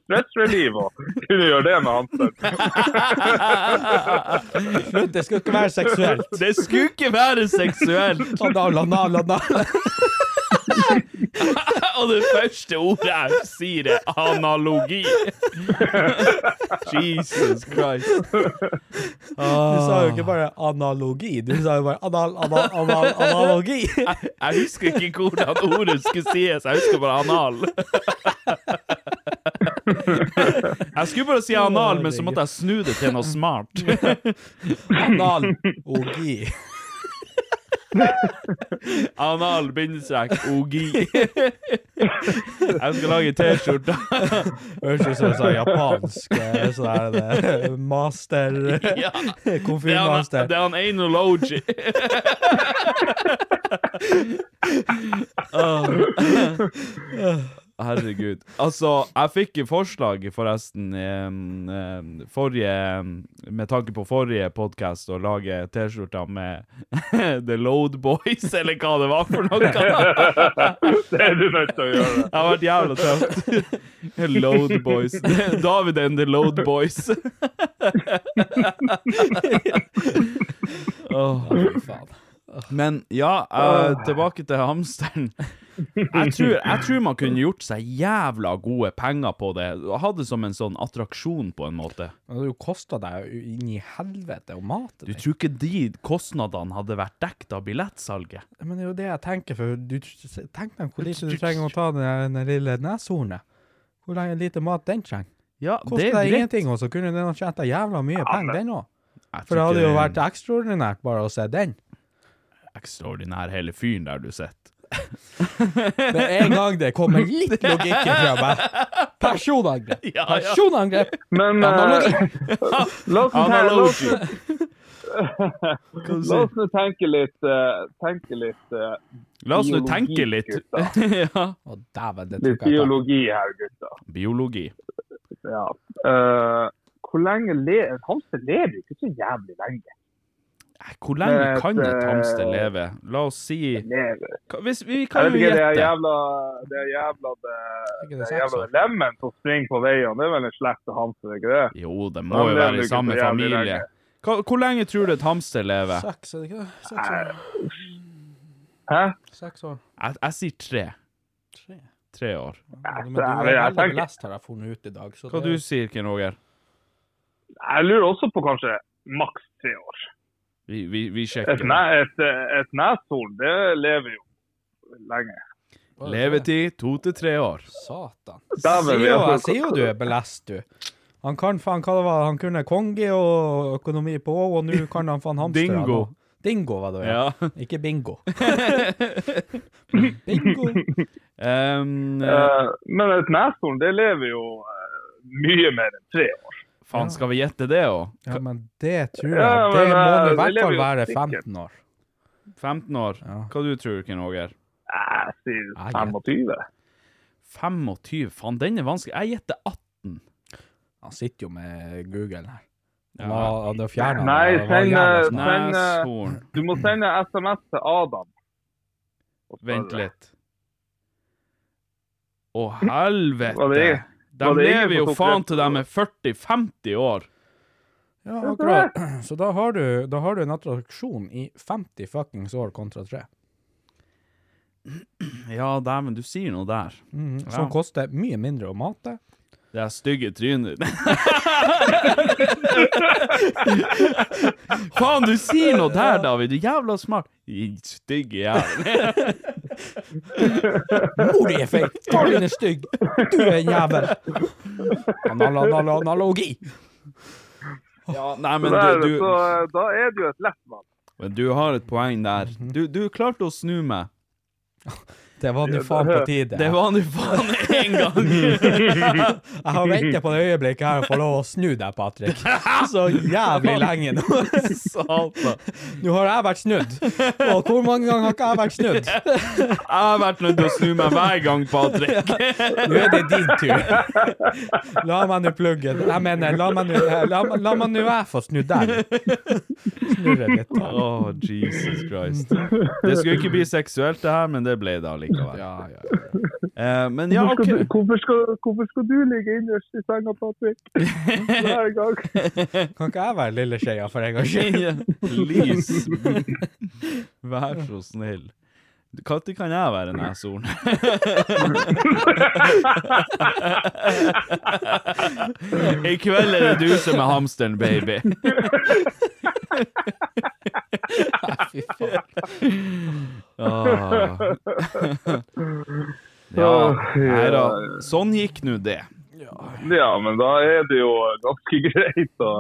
stress relief og kunne gjøre det med Hansen. Det skulle ikke være seksuelt. det skulle ikke være seksuelt! Anal, anal, anal. Og det første ordet jeg sier, er analogi. Jesus Christ. Du sa jo ikke bare analogi, du sa jo bare anal, anal, anal, analogi. Jeg, jeg husker ikke hvordan ordet skulle sies, jeg husker bare anal. Jeg skulle bare si anal, men så måtte jeg snu det til noe smart. Analogi. Anal bindestrek ogi. Jeg skal lage T-skjorte. Høres ut som en sånn japansk eh, sånn eh, master Ja. Det er han, Komfyrmaster. det er han Einologi. Herregud. Altså, jeg fikk jo forslag, forresten, i, forrige Med tanke på forrige podkast, å lage T-skjorter med The Load Boys, eller hva det var for noe. Det er du nødt til å gjøre. Det har vært jævla tøft. Load Boys. David and the Load Boys. Faen. Men ja, uh, tilbake til hamsteren. Jeg tror, jeg tror man kunne gjort seg jævla gode penger på det. Hatt det som en sånn attraksjon, på en måte. Det kosta deg inn i helvete å mate Du tror ikke de kostnadene hadde vært dekket av billettsalget? Men det er jo det jeg tenker, for du tenk deg hvor lite du trenger å ta den lille neshornet. Hvor lenge lite mat den trenger. Ja, det er deg greit. ingenting, og så kunne den ha tjent deg jævla mye penger, den òg. For det hadde jo vært ekstraordinært bare å se den. ekstraordinær hele fyren der du sitter. Med en gang det kommer litt logikk fra meg. Personangrep! Ja, ja. Personangrep! Men eh, la oss nå tenke- litt eh, Tenke litt uh, La oss nå tenke litt. ja. oh, dæven, det litt biologi her, gutta. Biologi. Ja. Uh, hvor lenge lever Hamster lever ikke så jævlig lenge. Eh, Hvor lenge kan et eh, hamster leve? La oss si Hvis, Vi kan jo gjette. det er jævla Det er jævla det, det er jævla lemen som springer på veiene. Det er vel en slekt av hamster, ikke det? Jo, det må jo være i samme familie. lenge. Hvor lenge tror du et hamster lever? Seks, er det ikke det? Seks år. Hæ? Seks år. Jeg, jeg sier tre. Tre. Tre år. Men du er veldig belest, har jeg funnet ut i dag. Så Hva det, du sier Ken Roger? Jeg lurer også på kanskje maks tre år. Vi, vi, vi Et, sjekker. ne, et, et neshorn, det lever jo lenge. Levetid to til tre år. Satan. Sier jo, jeg sier jo du er belest, du. Han kan faen hva det var, han kunne kongi og økonomi på, og nå kan han faen hamster Dingo. Dingo var det, ja. Ja. Ikke bingo. bingo. Um, Eh, men et neshorn, det lever jo uh, mye mer enn tre år. Faen, skal vi gjette det òg? Ja, men det tror jeg. Ja, det må eh, i hvert fall være 15 år. 15 år? Ja. Hva du tror Ken Roger? Jeg sier 25. 25? Faen, den er vanskelig. Jeg gjetter 18. Han sitter jo med Google her. Ja. Han har- han Nei, det, send, eh, send, eh, Neshorn. Du må sende SMS til Adam. Vent litt. Å, helvete! De lever jo faen til de er 40-50 år. Ja, akkurat. Så da har, du, da har du en attraksjon i 50 fuckings år kontra 3. Ja, dæven, du sier noe der. Ja. Som koster mye mindre å mate. Det er stygge trynet ditt. Faen, du sier noe der, David. Du jævla smart. Stygge jævel. Mor di er feit! Far din er stygg! Du er en jævel! Anal anal analogi! Ja, nei, men du, du, så eh, da er det jo et lett valg. men du har et poeng der. Du, du klarte å snu meg. Det var nå faen på tide. Det var nå faen en gang. Jeg har venta på det øyeblikket her å få lov å snu deg, Patrick. Så jævlig lenge nå. Nå har jeg vært snudd. Og hvor mange ganger har ikke jeg vært snudd? Jeg har vært nødt til å snu meg hver gang, Patrick. Nå er det din tur. La meg nå plugge Jeg mener, la meg nå la, la meg nå jeg få snudd deg. Snurre litt. Å, Jesus Christ. Det skulle ikke bli seksuelt, det her, men det ble det allikevel. Ja, ja, ja. Eh, men ja, Hvorfor, skal du, hvorfor, skal, hvorfor skal du ligge innerst i senga, Patrick? Hver gang. Kan ikke jeg være lille skeia for en gangs skyld? Please. Vær så snill. Når kan jeg være neshorn? I kveld er det du som er hamsteren, baby. Fy faen. Ah. Ja, nei da. Sånn gikk nå det. Ja, men da er det jo ganske greit å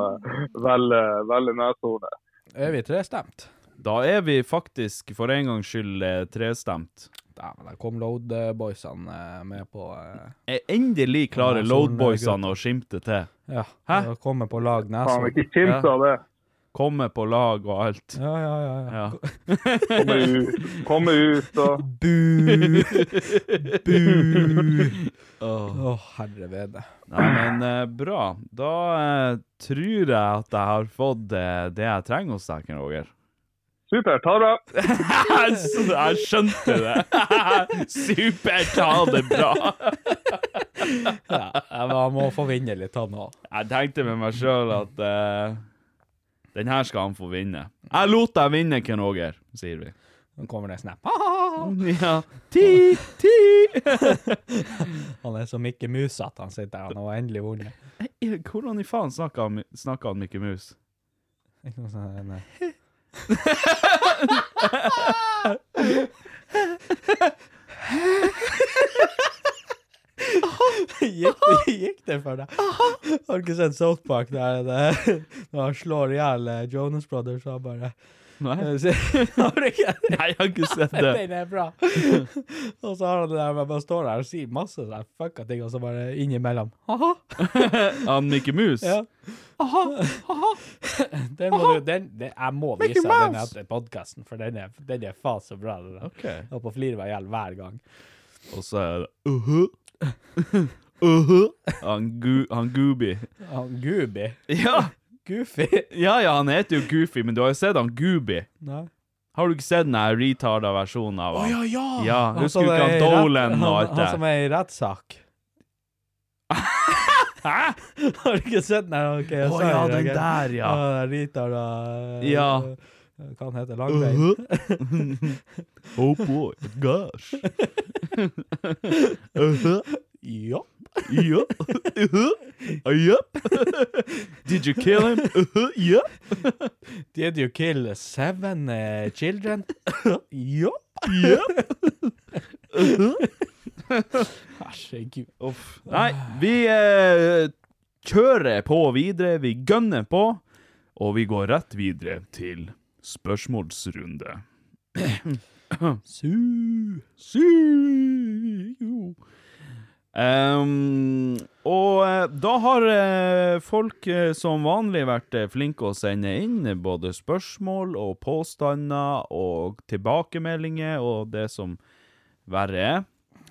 velge, velge neshornet. Er vi trestemt? Da er vi faktisk for en gangs skyld eh, trestemt. Dæven, der kom Load-boysene eh, med på eh, Eh, Endelig klarer Ja, Loadboysene å skimte til. Ja, Hæ? å komme på lag Faen, neshorn. ikke kimse av det. komme på lag og alt. Ja, ja, ja. ja. Ja. Komme ut, komme ut og Bu! Bu! Å, herre vede. Nei, men eh, bra. Da eh, tror jeg at jeg har fått eh, det jeg trenger hos deg, Ken Roger. Super, ta det. bra. jeg skjønte det! Super, ta det bra! Ja, jeg må få vinne litt, han òg. Jeg tenkte med meg sjøl at uh, den her skal han få vinne. Jeg lot deg vinne, Ken Roger, sier vi. Nå kommer det en snap. Ah! Ja. Ti, ti! Han er så Mikke Mus at han sitter der. Han har endelig vunnet. Eh, Hvordan i faen snakka han, han Mikke Mus? Ikke noe sånn, nei. Gikk, gikk det for deg? Har du ikke sett South Park der han slår i hjel eh, Jonas Brothers? Han bare Nei, Eh, Har du ikke Nei jeg har ikke sett det. Den er bra. og så har han det der med bare står der og sier masse sånn fucka ting, og så bare innimellom Haha. Han Mickey Mus? Ja. Den må du, den, den, jeg må vise deg den etter podkasten, for den er, den er faen så bra. Den okay. Og på flere veier meg i hjel hver gang. Og så er det uh-huh. Uh-huh. Han, gu, han Gooby. Han Gooby. Ja. Goofy. ja, ja, han heter jo Goofy, men du har jo sett han Gooby. Nei. Har du ikke sett den retarda versjonen av han? ja! Ja, Han husker du ikke han Dolan og alt det? Han som er i rettssak. Hæ? Har du ikke sett den? Å sa ja, den der, ja. Uh, retarda uh, Ja. Hva han heter Langbein? Uh-huh. oh boy, gosh. uh-huh. Ja. Ja. Uh-huh. Yup. Did you kill him? Uh-huh. Yup. Did you kill seven uh, children? ja. Herregud. Uff. Nei, vi eh, kjører på videre. Vi gønner på. Og vi går rett videre til spørsmålsrunde. Su, su, jo. Ehm, og eh, da har eh, folk eh, som vanlig vært flinke å sende inn både spørsmål og påstander og tilbakemeldinger og det som verre er.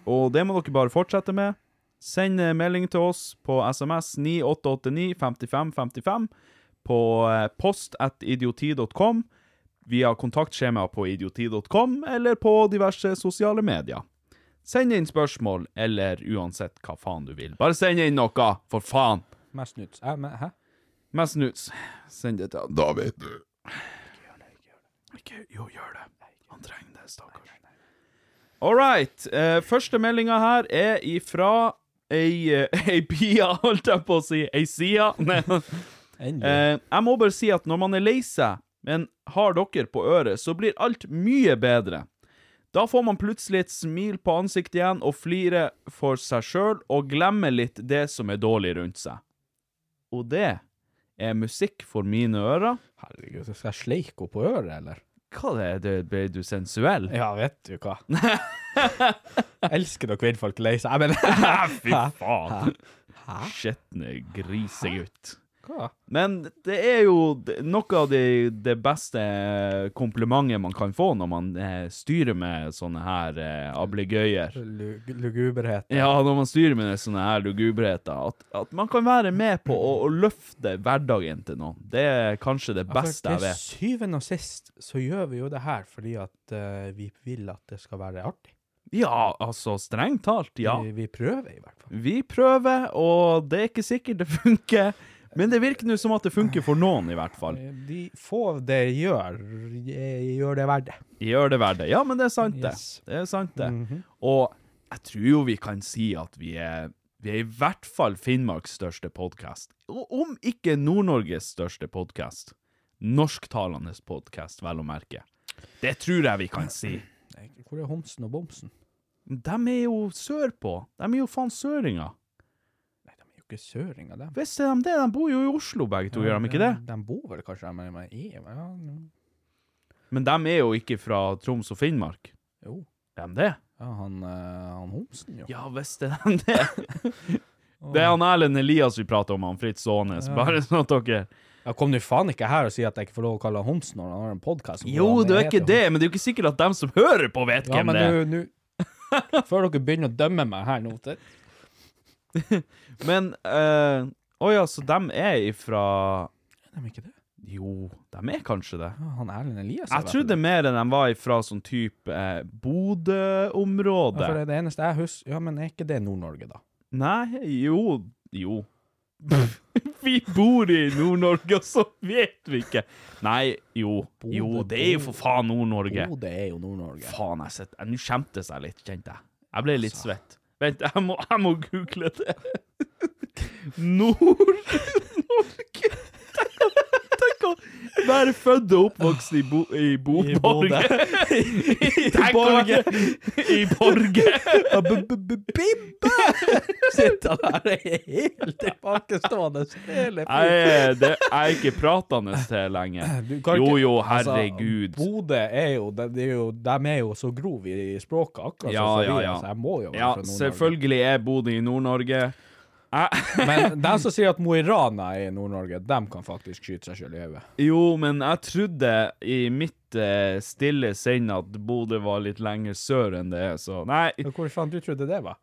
Og det må dere bare fortsette med. Send melding til oss på SMS 9889 55 55 på post at idioti.com via kontaktskjema på idioti.com eller på diverse sosiale medier. Send inn spørsmål, eller uansett hva faen du vil. Bare send inn noe, for faen! Mest nuts. Men, hæ? Mest nuts. Send det til David. Ikke gjør det, Jo, gjør det. Han trenger det, stakkars. All right. Eh, første meldinga her er ifra ei, eh, ei pia, holdt jeg på å si. Ei sida. Nei. Eh, jeg må bare si at når man er lei seg, men har dere på øret, så blir alt mye bedre. Da får man plutselig et smil på ansiktet igjen og flirer for seg sjøl og glemmer litt det som er dårlig rundt seg. Og det er musikk for mine ører. Herregud, skal jeg sleike henne på øret, eller? Hva er det, ble du sensuell? Ja, vet du hva. Elsker når kvinnfolk lei seg. Men Fy faen. Skjetne grisegutt. Hva? Men det er jo noe av det, det beste komplimentet man kan få når man eh, styrer med sånne her eh, ablegøyer. Lu- Luguberhet. Ja, når man styrer med sånne her luguberheter. At, at man kan være med på å, å løfte hverdagen til noen. Det er kanskje det beste jeg vet. Til syvende og sist så gjør vi jo det her fordi at uh, vi vil at det skal være artig. Ja, altså, strengt talt, ja. Vi, vi prøver i hvert fall. Vi prøver, og det er ikke sikkert det funker. Men det virker nå som at det funker for noen, i hvert fall. Eh, De få det gjør, eh, gjør det verdt det. Gjør det verdt det. Ja, men det er sant, det. Yes. Det er sant, det. Mhm. Og jeg tror jo vi kan si at vi er, vi er i hvert fall Finnmarks største podkast. Om ikke Nord-Norges største podkast. Norsktalende podkast, vel å merke. Det tror jeg vi kan si. Hvor er homsen og bomsen? De er jo sørpå. De er jo faen søringer. Nei, de er jo ikke søringer, dem. Visst er de det? De bor jo i Oslo, begge to, gjør de ikke det? De bor vel kanskje der, men men er ja. Men de er jo ikke fra Troms og Finnmark. Jo. Er de det? Ja, han, eh, han homsen, jo. Ja, visst er de det. Det er han Erlend Elias vi prater om, han Fritz Aanes. Ja. Bare sånn at dere Ja, kom du faen ikke her og si at jeg ikke får lov å kalle han homsen når han har en podkast? Jo, det er ikke det, men det er jo ikke sikkert at dem som hører på, vet Ja, hvem men det er. nå nå- Før dere begynner å dømme meg her nå det, Men eh, Å ja, så dem er ifra Er de ikke det? Jo, de er kanskje det. Ja, han Erlend Elias Jeg trodde mer enn de var ifra sånn type eh, Ja, Bodø-område. for det er det eneste jeg husker Ja, men er ikke det Nord-Norge, da? Nei, jo Jo. vi bor i Nord-Norge, og så vet vi ikke. Nei, jo. Jo, det er jo for faen Nord-Norge. Bodø er jo Nord-Norge. Faen, jeg sitter Nå skjemtes jeg litt, kjente jeg. Jeg ble litt svett. Vent, jeg må, jeg må google det. Nord-Norge være født og oppvokst i, bo, i I Borge. I Borge. I Borge. Bibbe! Sitter han der er helt tilbakestående hele Jeg det, jeg er ikke pratende til lenger. Jo, Jo, herregud. altså, herregud. Bodø er jo, de, er jo De er jo så grove i språket, akkurat Ja, som ja, ja. så jeg må jo være Ja, fra Nord-Norge. selvfølgelig er Bodø i Nord-Norge. Men de som sier at Mo i Rana er i Nord-Norge, de kan faktisk skyte seg sjøl i hodet. Jo, men jeg trodde i mitt eh, stille sinn at Bodø var litt lenger sør enn det er, så Nei, Hvor faen du trodde det var?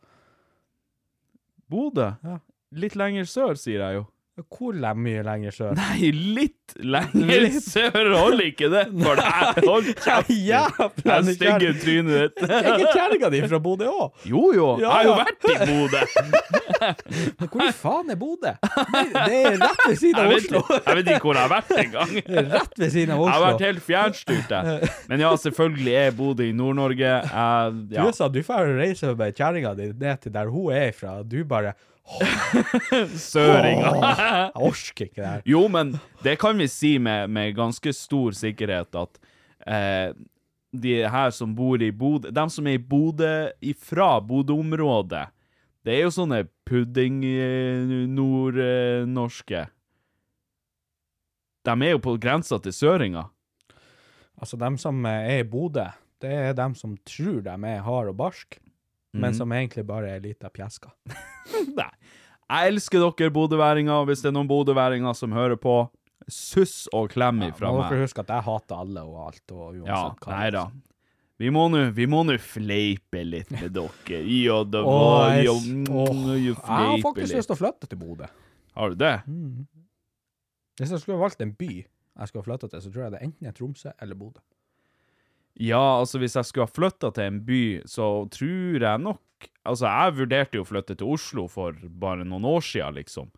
Bodø? Ja. Litt lenger sør, sier jeg jo. Hvor le- mye lenger sør? Nei, litt lenger sør holder ikke det for deg. Hold kjeft. Det stygge trynet ditt. Er ikke kjerringa di fra Bodø òg? Jo, jo. Jeg har jo vært i Bodø. Men hvor i faen er Bodø? Det det er rett ved siden av Oslo. jeg vet ikke hvor jeg har vært engang. Er Rett ved siden av Oslo. Jeg har vært helt fjernstyrt, jeg. Men ja, selvfølgelig er Bodø i Nord-Norge. Ja. Du Ja. sa du får reise med kjerringa di ned til der hun er fra. Du bare Søringa. Jeg orker ikke det her. Jo, men det kan vi si med, med ganske stor sikkerhet at eh, de her som bor i Bodø De som er i Bodø ifra Bodø-området, det er jo sånne pudding-nordnorske. De er jo på grensa til søringa. Altså, dem som eh, er i Bodø, det er dem som tror de er hard og barsk, Mhm. men som egentlig bare er lita pjeske. Nei. Jeg elsker dere bodøværinger, hvis det er noen bodøværinger som hører på. Suss og klem ifra Må meg. dere huske at jeg hater alle og alt, og uansett Ja, hva. nei da. Vi må nå vi må nå fleipe litt med dere. Ja, det var jeg, jo s- mm, jeg har faktisk lyst til å flytte til Bodø. Har du det? Hvis jeg skulle valgt en by jeg skulle ha flytta til, så tror jeg det enten er Tromsø eller Bodø. Ja, altså hvis jeg skulle ha flytta til en by, så tror jeg nok Altså, jeg vurderte jo å flytte til Oslo for bare noen år siden, liksom.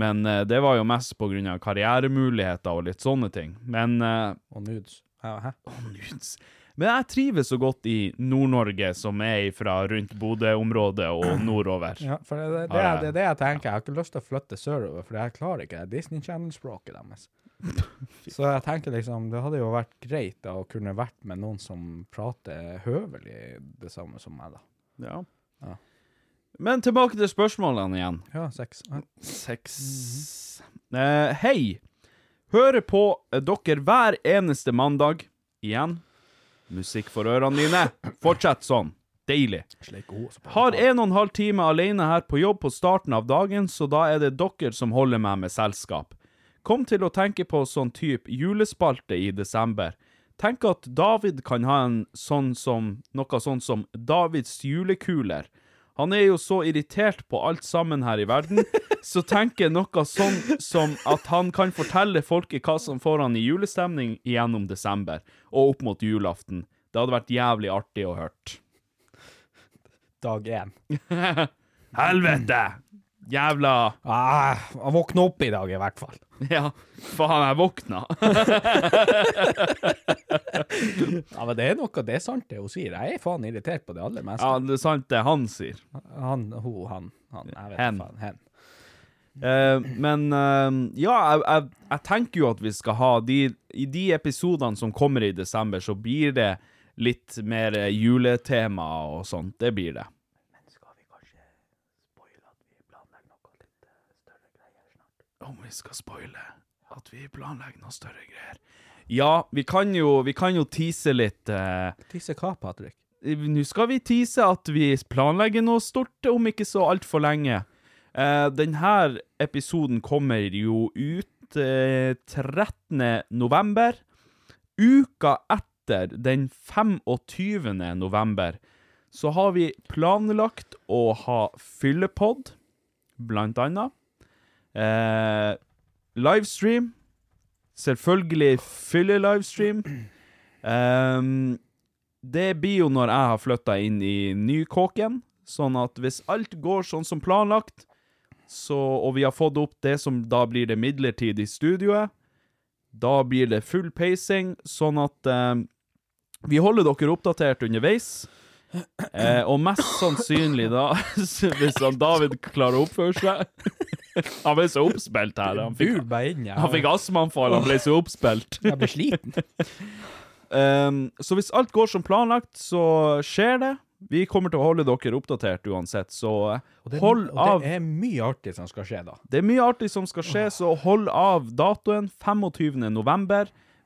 Men uh, det var jo mest på grunn av karrieremuligheter og litt sånne ting. Men uh, Og nudes. Ja, hæ? nudes. Men jeg trives så godt i Nord-Norge, som er fra rundt Bodø-området og nordover. Ja, for det, det, det, er, det er det jeg tenker. Jeg har ikke lyst til å flytte sørover, for jeg klarer ikke det Disney Channel-språket deres. Så jeg tenker liksom, det hadde jo vært greit da, å kunne vært med noen som prater høvelig det samme som meg, da. Ja. Ja. Men tilbake til spørsmålene igjen. Ja, seks. Ja. Seks eh, Hei. Hører på dere hver eneste mandag. Igjen. Musikk for ørene dine. Fortsett sånn. Deilig. Har en og en halv time alene her på jobb på starten av dagen, så da er det dere som holder meg med selskap. Kom til å tenke på sånn type julespalte i desember. Tenk at David kan ha en sånn som, noe sånn som Davids julekuler. Han er jo så irritert på alt sammen her i verden, så tenker noe sånn som at han kan fortelle folket hva som får han i julestemning gjennom desember, og opp mot julaften. Det hadde vært jævlig artig å hørt. Dag én. Helvete! Jævla Ah, jeg våkna opp i dag, i hvert fall. Ja, faen, jeg våkna. Ja, men det er noe, det er sant det hun sier. Jeg er faen irritert på det aller meste. Ja, det er sant det han sier. Han, hun, han, han, jeg vet Hen. faen, hen. Uh, men uh, ja, jeg, jeg, jeg tenker jo at vi skal ha de I de episodene som kommer i desember, så blir det litt mer eh, juletema og sånt. Det blir det. Om vi skal spoile at vi planlegger noe større greier. Ja, vi kan jo, vi kan jo tease litt. eh, Tisse hva, Patrick? Nå skal vi tease at vi planlegger noe stort om ikke så altfor lenge. Eh, denne episoden kommer jo ut eh, 13. november. Uka etter, den 25. november, så har vi planlagt å ha fyllepod, blant annet. Eh, livestream. Selvfølgelig fylle-livestream. Um, det blir jo når jeg har flytta inn i nykåken, sånn at hvis alt går sånn som planlagt, så, og vi har fått opp det som da blir det midlertidige studioet, da blir det full pacing, sånn at eh, vi holder dere oppdatert underveis. Eh, og mest sannsynlig da, hvis han David klarer å oppføre seg Han ble så oppspilt her. Han fikk, inn, ja. han fikk astmaanfall, han ble så oppspilt. Jeg ble sliten. Um, så hvis alt går som planlagt, så skjer det. Vi kommer til å holde dere oppdatert uansett, så det, hold og det er mye artig som skal skje da. Det er mye artig som skal skje, så hold av datoen 25.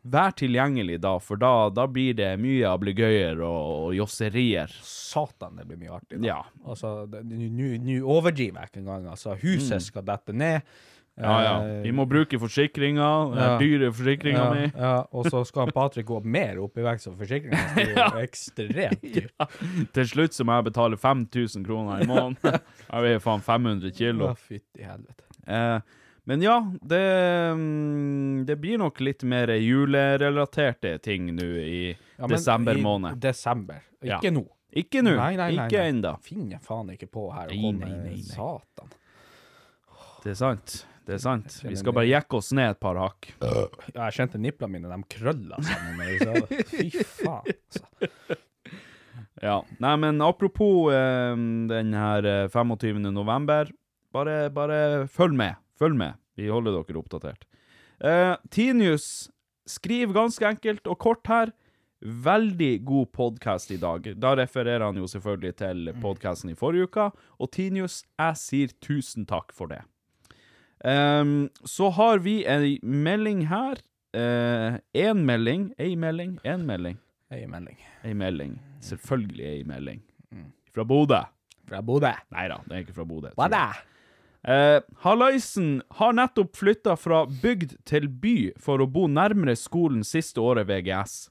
Vær tilgjengelig da, for da, da blir det mye ablegøyer og, og josserier. Satan, det blir mye artig da. Ja. Altså, nå overdriver jeg ikke engang. Altså, huset skal dette ned. Mm. Ja, ja. Eh, Vi må bruke forsikringa. Ja. dyre forsikringa ja, mi. ja, og så skal Patrick gå mer opp i vekt, så forsikringen er jo ekstremt dyr. Til slutt så må jeg betale 5000 kroner i måneden. Jeg veier faen 500 kilo. Ja, fytti helvete. Eh, men ja, det, mm, det blir nok litt mer julerelaterte ting nå i Ja, desember i desember. Desember. Ja. Ikke nå. Ikke nå. Nei, nei, nei, Ikke ennå. Finner faen ikke på her å komme. nei, nei, nei. Satan. Det er sant. Det er sant. Vi skal bare jekke oss ned et par hakk. Ja, jeg kjente niplene mine, de krølla sammen. med. Fy faen, altså. Ja. Nei, men apropos eh, den her eh, 25. november, bare, bare følg med. Følg med. Vi holder dere oppdatert. Uh, Tinius skriver ganske enkelt og kort her. Veldig god podkast i dag. Da refererer han jo selvfølgelig til podkasten i forrige uke. Og Tinius, jeg sier tusen takk for det. Um, så har vi ei melding her. Én melding. Ei melding. Én melding. Ei melding. Ei melding. Selvfølgelig ei melding. Fra Bodø. Fra Bodø. Nei da, det er ikke fra Bodø. Da? Eh, Hallaisen har nettopp flytta fra bygd til by for å bo nærmere skolen siste året VGS.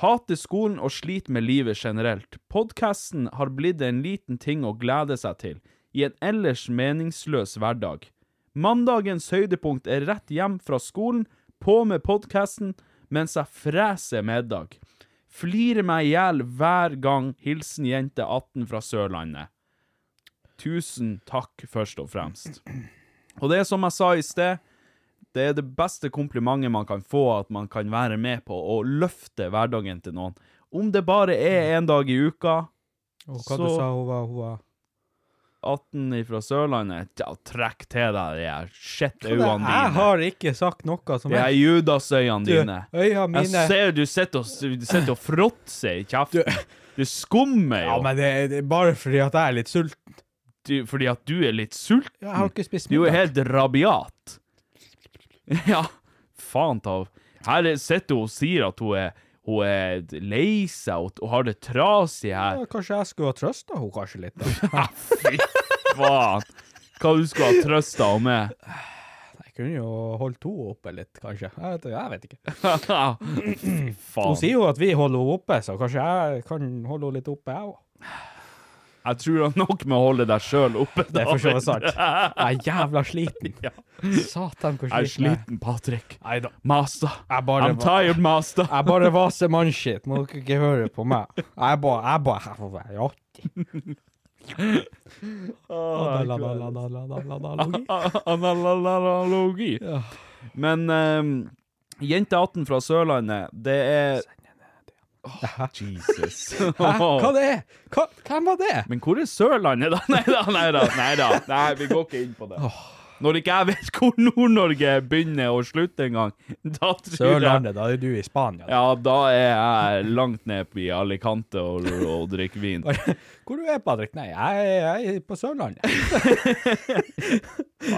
Hater skolen og sliter med livet generelt. Podkasten har blitt en liten ting å glede seg til i en ellers meningsløs hverdag. Mandagens høydepunkt er rett hjem fra skolen, på med podkasten mens jeg freser middag. Flirer meg i hjel hver gang. Hilsen jente 18 fra Sørlandet. Tusen takk, først og fremst. Og det er som jeg sa i sted, det er det beste komplimentet man kan få, at man kan være med på å løfte hverdagen til noen. Om det bare er en dag i uka, Og hva Så- du sa hun var? Hun var 18 fra Sørlandet, ja, trekk til deg de her shit-øynene dine. Jeg har ikke sagt noe som Det er Judas-øynene dine. mine Jeg ser du sitter og, du sitter og fråtser i kjeften. Du skummer Ja, men det det er bare fordi at jeg er litt sulten. Du, fordi at du er litt sulten. Jeg har ikke spist middag. Du er helt rabiat. Ja, faen ta Her sitter hun og sier at hun er, hun er lei seg og, har det trasig her. Ja, kanskje jeg skulle ha trøsta henne kanskje litt? da. Fy faen. Hva du skulle ha trøsta henne med? Jeg kunne jo holdt henne oppe litt, kanskje. Jeg vet, jeg vet ikke. Fy Hun sier jo at vi holder henne oppe, så kanskje jeg kan holde henne litt oppe, jeg òg. Jeg tror det er nok med å holde deg sjøl oppe. Det er for så vidt sant. Jeg er jævla sliten. Ja. Satan, hvor sliten jeg er. sliten, Patrick. Neida. Master. Jeg bare, I'm tired, master. jeg bare vaser mannskitt, må dere ikke høre på meg. Jeg bare, jeg bare, jeg får være artig. Analogi. Men um, Jente 18 fra Sørlandet, det er Åh, Jesus. Hæ? Hva det er? Hva, hvem var det? Men hvor er Sørlandet, da? Nei da, nei da. Nei, da. nei vi går ikke inn på det. Når ikke jeg vet hvor Nord-Norge begynner og slutter engang, da tror jeg Sørlandet, da er du i Spania. Ja, da er jeg langt ned i Alicante og, og drikker vin. Hvor du er, Patrick? Nei, jeg, jeg er på Sørlandet.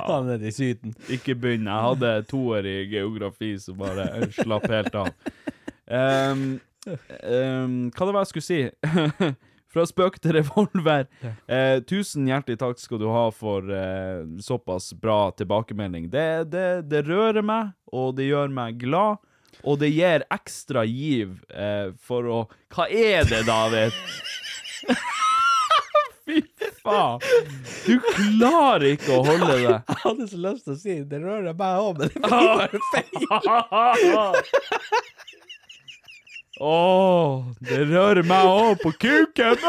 Han er i Syden. Ikke begynn. Jeg hadde toer i geografi, så bare slapp helt av. Ehm, ehm, hva det var jeg skulle si? Fra spøk til revolver. Eh, tusen hjertelig takk skal du ha for eh, såpass bra tilbakemelding. Det, det, det rører meg, og det gjør meg glad. Og det gir ekstra giv eh, for å Hva er det, David? Fy faen! Du klarer ikke å holde det. Jeg hadde så lyst til å si det rører meg òg, men det blir bare feil. Åh, det rører meg òg på kuken!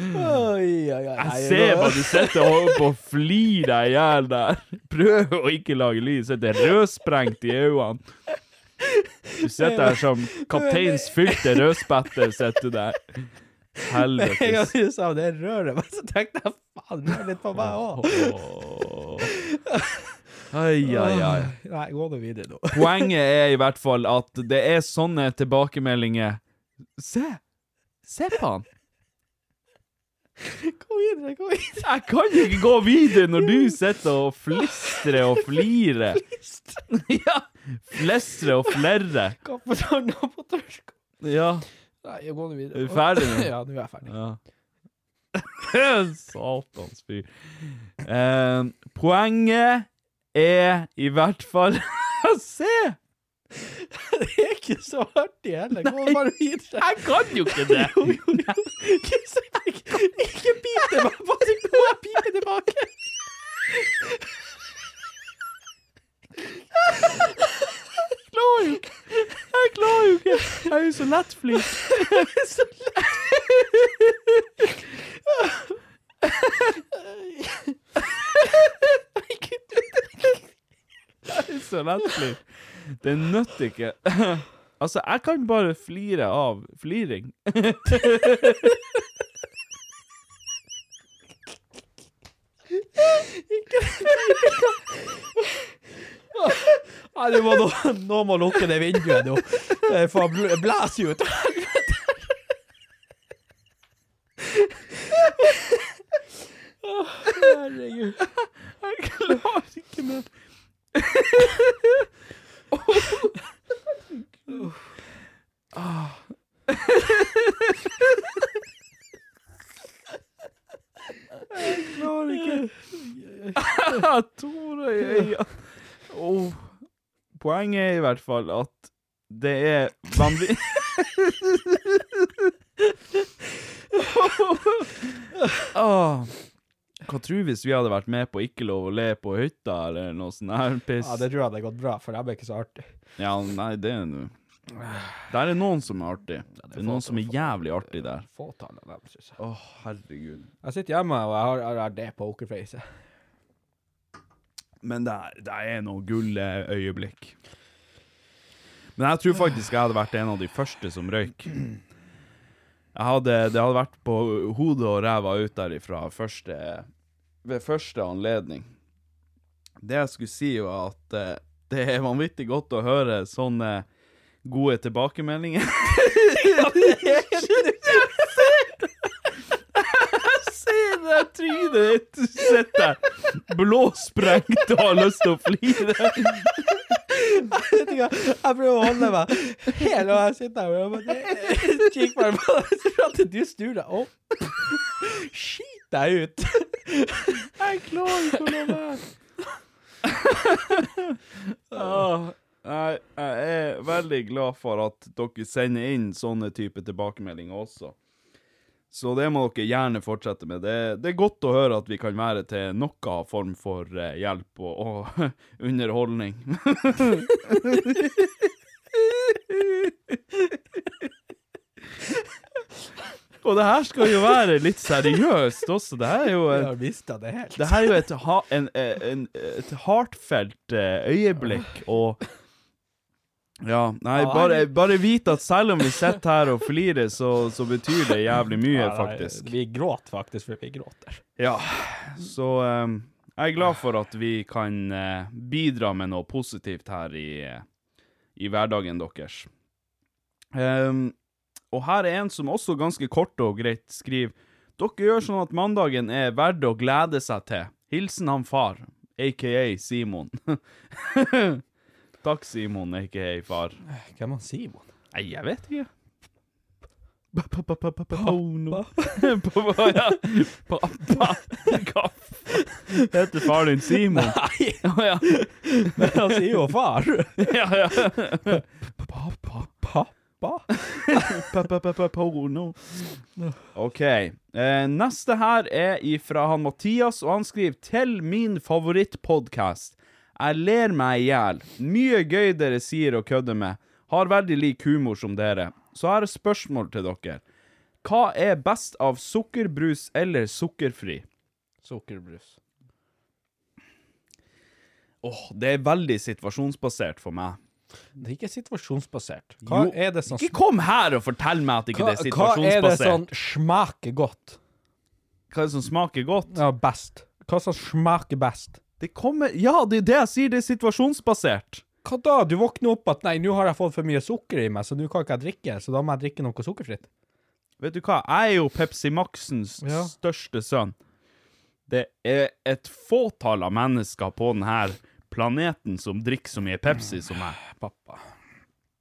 Jeg ser bare du sitter og holder på å flire deg i hjel der. Prøv å ikke lage lyd. Sitter rødsprengt i øynene. Du sitter der som kapteins fylte rødspette, sitter du der. En gang Helvetes. du sa det rører meg, så tenkte jeg faen, det rører litt på meg òg. Ai, ai, ai. Nei, gå nå videre nå. Poenget er i hvert fall at det er sånne tilbakemeldinger. Se! Se på han! Gå videre, gå videre. Jeg kan ikke gå videre når du sitter og flistrer og flirer. Ja. Flestre og flerre. Gå på tann på tørsk. Ja. Nei, gå nå videre. Er du ferdig nå? Ja, nå er jeg ferdig. ja. Satans fyr. Eh, poenget er i hvert fall Se! Det er ikke så artig heller. Gå bare videre. Jeg kan jo ikke det! Jo, jo, jo. Ikke, bit ikke, pip tilbake. Bare gå og pipe tilbake. Jeg klarer jo ikke! Jeg klarer jo ikke! Jeg er jo så lettflint. Så Jeg er så lettflint. Det nytter ikke. Altså, jeg kan bare flire av fliring. Nei, du må nå, nå må lukke det vinduet nå. Det får bl- blæser jo ut. Å, Herregud. Jeg klarer ikke mer. Jeg klarer ikke. Jeg tårer i øynene. Poenget er i hvert fall at det er vanvittig Åh. Hva tror du hvis vi hadde vært med på Ikke lov å le på hytta, eller noe sånt her piss? Ja, det tror jeg hadde gått bra, for det ble ikke så artig. Ja, nei, det er nå Der er noen som er artig. Det er noen som er jævlig artig der. Fåtall av dem, syns jeg. Å, herregud. Jeg sitter hjemme og jeg har, jeg har det pokerface. Men det er, det er noe gulløyeblikk. Men jeg tror faktisk jeg hadde vært en av de første som røyk. Hadde, det hadde vært på hodet og ræva ut derifra første, ved første anledning. Det jeg skulle si, var at eh, det er vanvittig godt å høre sånne gode tilbakemeldinger. Jeg ser det trynet ditt! Du sitter blåsprengt og har lyst til å flire. Jeg prøver å holde meg hele og sitter her og kikker på og så prater du snur deg opp. Skit deg ut. Jeg klarer ikke å la være. Jeg er veldig glad for at dere sender inn sånne typer tilbakemeldinger også. Så det må dere gjerne fortsette med. Det, det er godt å høre at vi kan være til noe form for eh, hjelp og, og underholdning. og det her skal jo være litt seriøst også. Det her er jo en, har mistet det helt. det her er jo et, ha, en, en, et heartfelt eh, øyeblikk, og Ja, nei, bare, bare vit at selv om vi sitter her og flirer, så, så betyr det jævlig mye, nei, faktisk. Vi gråter faktisk, for vi gråter. Ja, så um, jeg er glad for at vi kan uh, bidra med noe positivt her i, i hverdagen deres. Um, og her er en som også ganske kort og greit skriver Dere gjør sånn at mandagen er verdt å glede seg til. Hilsen han far, aka Simon. Takk, Simon, ikke hei, far. Hvem er Simon? Nei, jeg vet ikke. Porno. Pa- ja. Pappa. Heter far din Simon? Nei, Oh, ja. men han sier jo far. ja, ja. Pappa. Pappa. Porno. OK. Eh, neste her er ifra han Mathias, og han skriver til min favorittpodkast. Jeg ler meg i hjel. Mye gøy dere sier og kødder med. Har veldig lik humor som dere. Så jeg har et spørsmål til dere. Hva er best av sukkerbrus eller sukkerfri? Sukkerbrus. Åh, det er veldig situasjonsbasert for meg. Det er ikke situasjonsbasert. Hva Jo, er det som Ikke kom her og fortell meg at ikke hva, det er hva er det som smaker godt? Hva er det som smaker godt? Ja, best. Hva som smaker best? Det kommer Ja, det er det jeg sier, det er situasjonsbasert. Hva da? Du våkner opp at nei, nå har jeg fått for mye sukker i meg, så nå kan ikke jeg drikke, så da må jeg drikke noe sukkerfritt. Vet du hva, jeg er jo Pepsi Maxens Ja. største sønn. Det er et fåtall av mennesker på denne planeten som drikker så mye Pepsi som meg. Pappa.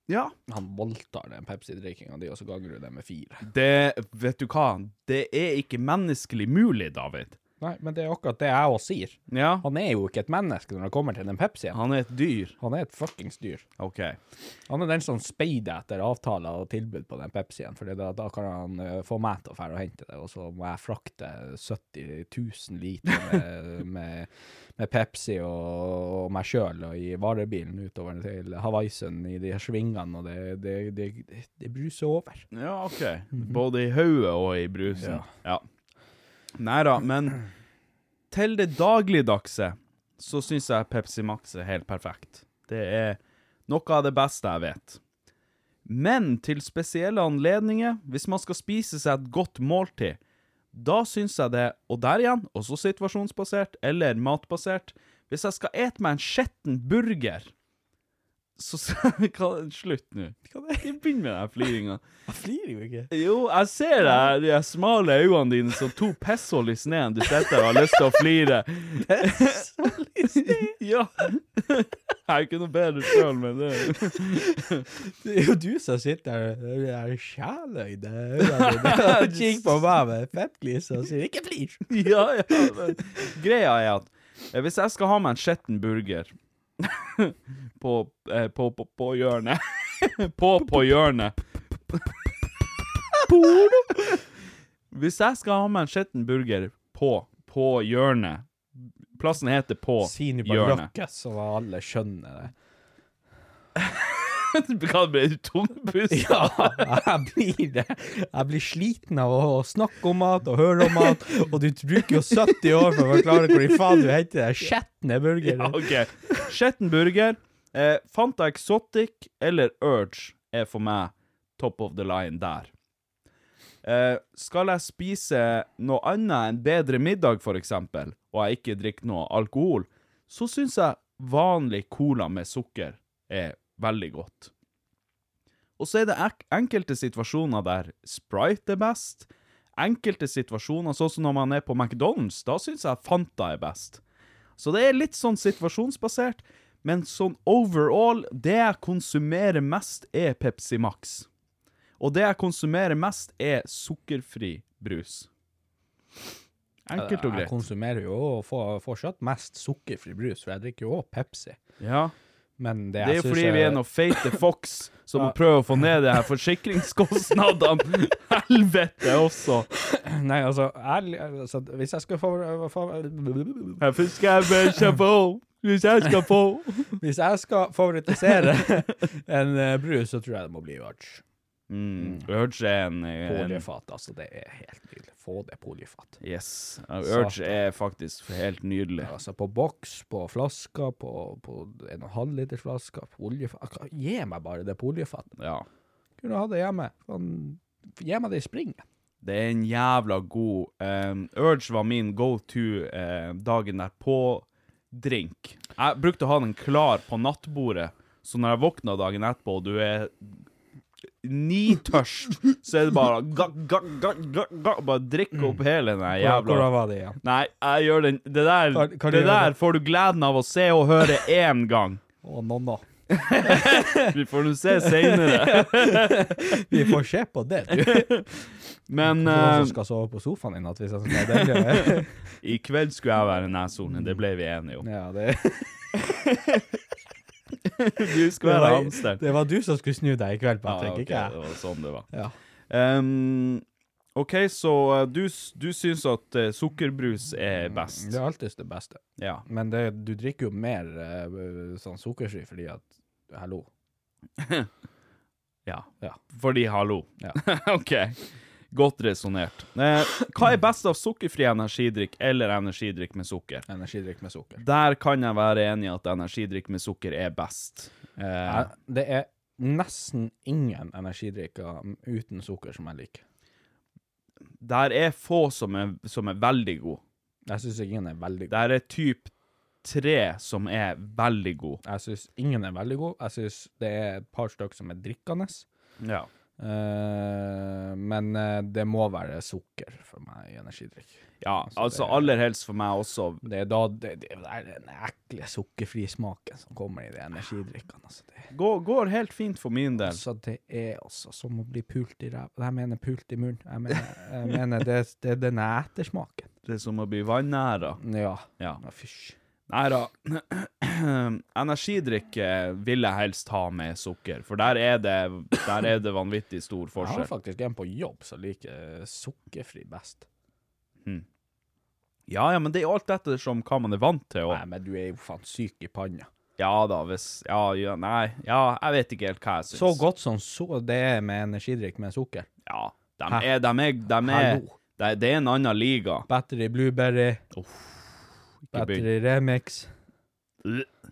Ja. Han voldtar den Pepsi-drikkinga di, og så ganger du det med fire. Det Vet du hva, det er ikke menneskelig mulig, David. Nei, men det er akkurat det jeg også sier. Ja. Han er jo ikke et menneske når det kommer til den Pepsien. Han er et dyr. Han er et fuckings dyr. OK. Han er den som speider etter avtaler og tilbud på den Pepsien, for da, da kan han eh, få meg til å dra og hente det, og så må jeg frakte 70 000 liter med, med, med Pepsi og, og meg sjøl i varebilen utover til Hawaiisund i de her svingene, og det, det, det, det bruser over. Ja, OK. Både i hodet og i brusen. Ja. Ja. Nei da, men til det dagligdagse så syns jeg Pepsi Max er helt perfekt. Det er noe av det beste jeg vet. Men til spesielle anledninger, hvis man skal spise seg et godt måltid, da syns jeg det, og der igjen, også situasjonsbasert eller matbasert, hvis jeg skal ete meg en skitten burger så Slutt nå. Ikke begynn med den fliringa. Jeg flirer jo ikke. Jo, jeg ser deg, de smale øynene dine som to pesshold i sneen. Du sitter der og har lyst til å flire. ja. Jeg er ikke noe bedre sjøl, men det Det er jo du som sitter der og er dine og kikker på meg med fettglis og sier 'ikke flir'. Ja, ja. Men. Greia er at eh, hvis jeg skal ha meg en skitten burger på, eh, på, på, på hjørnet På på hjørnet Hvis jeg skal ha meg en skitten burger på på hjørnet Plassen heter på hjørnet. Si nå bare. Løkke, så alle skjønner det. Ble du tungpust? Ja, jeg blir det. Jeg blir sliten av å snakke om mat og høre om mat, og du bruker jo 70 år for å forklare hvor i faen du henter den skjetne burgeren. Ja, OK. Skjetten burger. Eh, Fanta Exotic eller Urge er for meg top of the line der. Eh, skal jeg spise noe annet enn bedre middag, eksempel, og jeg ikke drikker noe alkohol, så syns jeg vanlig cola med sukker er veldig godt. Og så er det enkelte situasjoner der Sprite er best. Enkelte situasjoner, sånn som når man er på McDonald's, da syns jeg Fanta er best. Så det er litt sånn situasjonsbasert, men sånn overall, det jeg konsumerer mest, er Pepsi Max. Og det jeg konsumerer mest, er sukkerfri brus. Enkelt og greit. Jeg konsumerer jo fortsatt mest sukkerfri brus, for jeg drikker jo også Pepsi. Ja. Men det, Det er fordi vi er noen feite fox som må prøve å få ned de her forsikringskostnadene. Helvete også. Nei, altså, ærlig, altså Hvis jeg skal få, få Hvorfor skal jeg Hvis jeg skal få Hvis jeg skal favorittisere en eh, brus, så tror jeg det må bli Urge. Mm, Urge er en, en Poliefat, altså. Det er helt nydelig. Få det poliefat. Yes. Urge er faktisk helt nydelig. Altså på boks, på flasker, på, på en halv liters flasker, oljefat. Gi meg bare det poliefatet. Ja. Kunne ha det hjemme. Sånn, gi meg det i springen. Det er en jævla god um, Urge var min go to uh, dagen derpå-drink. Jeg brukte å ha den klar på nattbordet, så når jeg våkna dagen etterpå, og du er nitørst, så er det bare ga, ga, ga, ga, ga, Bare drikke opp hele den jævla Hvordan var det igjen? Nei, jeg gjør den Det der, Hva- hva det gjøre der får du gleden av å se og høre én gang. Å, nonna. Vi får nå se seinere. Vi får se på det, du. Men Noen eh, skal sove på sofaen i natt, hvis jeg skal det. i kveld skulle jeg være neshornet. Det ble vi enige om. Ja, det, Du skulle være hamsteren. det var du som skulle snu deg i kveld, Patrick, ikke jeg. det var sånn det var. Ja. Um, OK, så eh, du, du syns at eh, sukkerbrus er best? Det er alltid det beste. Ja. Men det, du drikker jo mer eh, sånn sukkersky fordi at Hallo. ja. Ja. Fordi hallo. Ja. OK. Godt resonnert. Eh, hva er best av sukkerfri energidrikk eller energidrikk med sukker? Energidrikk med sukker. Der kan jeg være enig i at energidrikk med sukker er best. Eh, Ja, det er nesten ingen energidrikker uten sukker som jeg liker. der er få som er, som er veldig gode. Jeg syns ingen er veldig god. Der er typ tre som er veldig gode. Jeg syns ingen er veldig god. Jeg syns det er et par stykker som er drikkende. Ja. Eh, men eh, det må være sukker for meg i energidrikk. Ja, Altså, altså det- aller helst for meg også. Det er da det, det er den ekle sukkerfrie smaken som kommer i de energidrikkene. Altså, det, Går, går helt fint for min del. altså, det er altså som å bli pult i ræva. Jeg mener pult i munnen. Jeg mener, jeg mener det, det er denne ettersmaken. Det er som å bli vannæra. Ja. Ja. ja fysj. Nei da. Energidrikk eh, vil jeg helst ha med sukker, for der er det, der er det vanvittig stor forskjell. Jeg har faktisk en på jobb som liker sukkerfri best. Ja, ja, men det er alt som hva man er vant til. Nei, men du er jo faen syk i panna. ja da, hvis Ja, ja, nei. Ja, jeg vet ikke helt hva jeg syns. Så godt som så det er med energidrikk med sukker. Ja. De er, de er, de er, de det, det er en annen liga. Battery blueberry, begynn. Battery remix,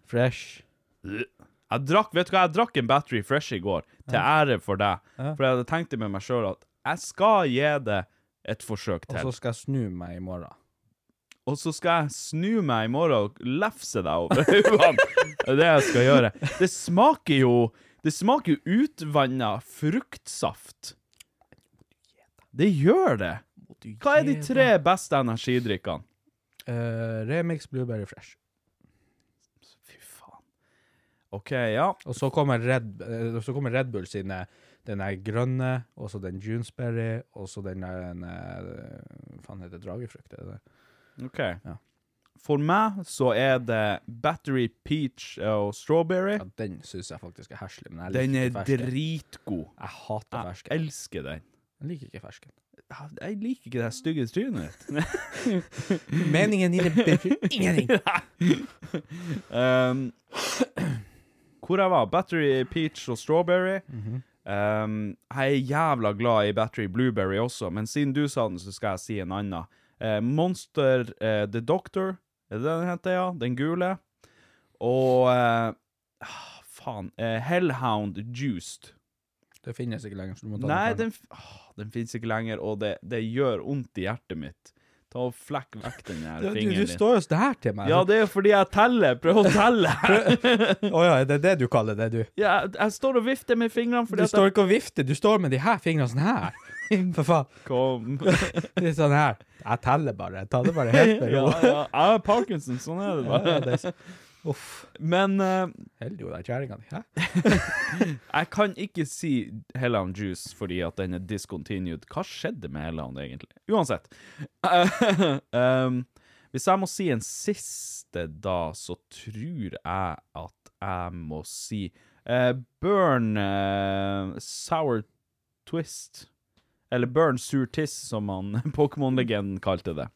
fresh. Jeg drakk, vet du hva, jeg drakk en Battery Fresh i går, til ære for deg. For jeg hadde tenkt med meg sjøl at jeg skal gi det et forsøk til. Og så skal jeg snu meg i morgen. Og så skal jeg snu meg i morgen og lefse deg over øynene. Det er det jeg skal gjøre. Det smaker jo Det smaker jo utvanna fruktsaft. Det gjør det. Hva er de tre beste energidrikkene? Eh, remix blueberry fresh. Fy faen. OK, ja. Og så kommer Red, eh, så kommer Red Bull sine den er grønne, og så den junesberry, og så den der den, eh, Hva faen heter det? Dragefrukt? Er det? OK. Ja. For meg så er det Battery Peach og Strawberry. Ja, den syns jeg faktisk er herselig. Men jeg Den er ikke fersken. dritgod. Jeg hater Jeg fersken. elsker den. Jeg liker ikke fersken. Jeg liker ikke det stygge trynet ditt. Meningen din betyr ingenting. Um, hvor jeg var? Battery Peach og Strawberry. Mhm. um, jeg er jævla glad i Battery Blueberry også, men siden du sa den, så skal jeg si en annen. Uh, Monster uh, The Doctor, er det den heter, ja? Den gule. Og ah, Faen. Hellhound Juiced. Det finnes ikke lenger, så du må ta Nei, den. den, f- ah, den fins ikke lenger, og det, det gjør vondt i hjertet mitt. Ta og Flekk vekk den her Du, du, fingeren du står jo sånn her til meg. Ja, det er fordi jeg teller. Prøv å telle. Å ja, er det det du kaller det, du? Ja, jeg står og vifter med fingrene Du at står ikke og vifter, du står med de her fingrene sånn her. For faen. Kom. kom. Litt sånn her. Jeg teller bare. Jeg teller det bare helt med ro. ja, jeg har parkinson, sånn er det bare. Ja, det er så- Uff. Men uh, Heldig jo, den kjerringa di. Jeg kan ikke si Helland Juice fordi at den er discontinued. Hva skjedde med Helland, egentlig? Uansett. um, hvis jeg må si en siste, da, så tror jeg at jeg må si uh, Burn uh, Sour Twist. Eller Burn Sur Tiss, som Pokémon-legenden kalte det.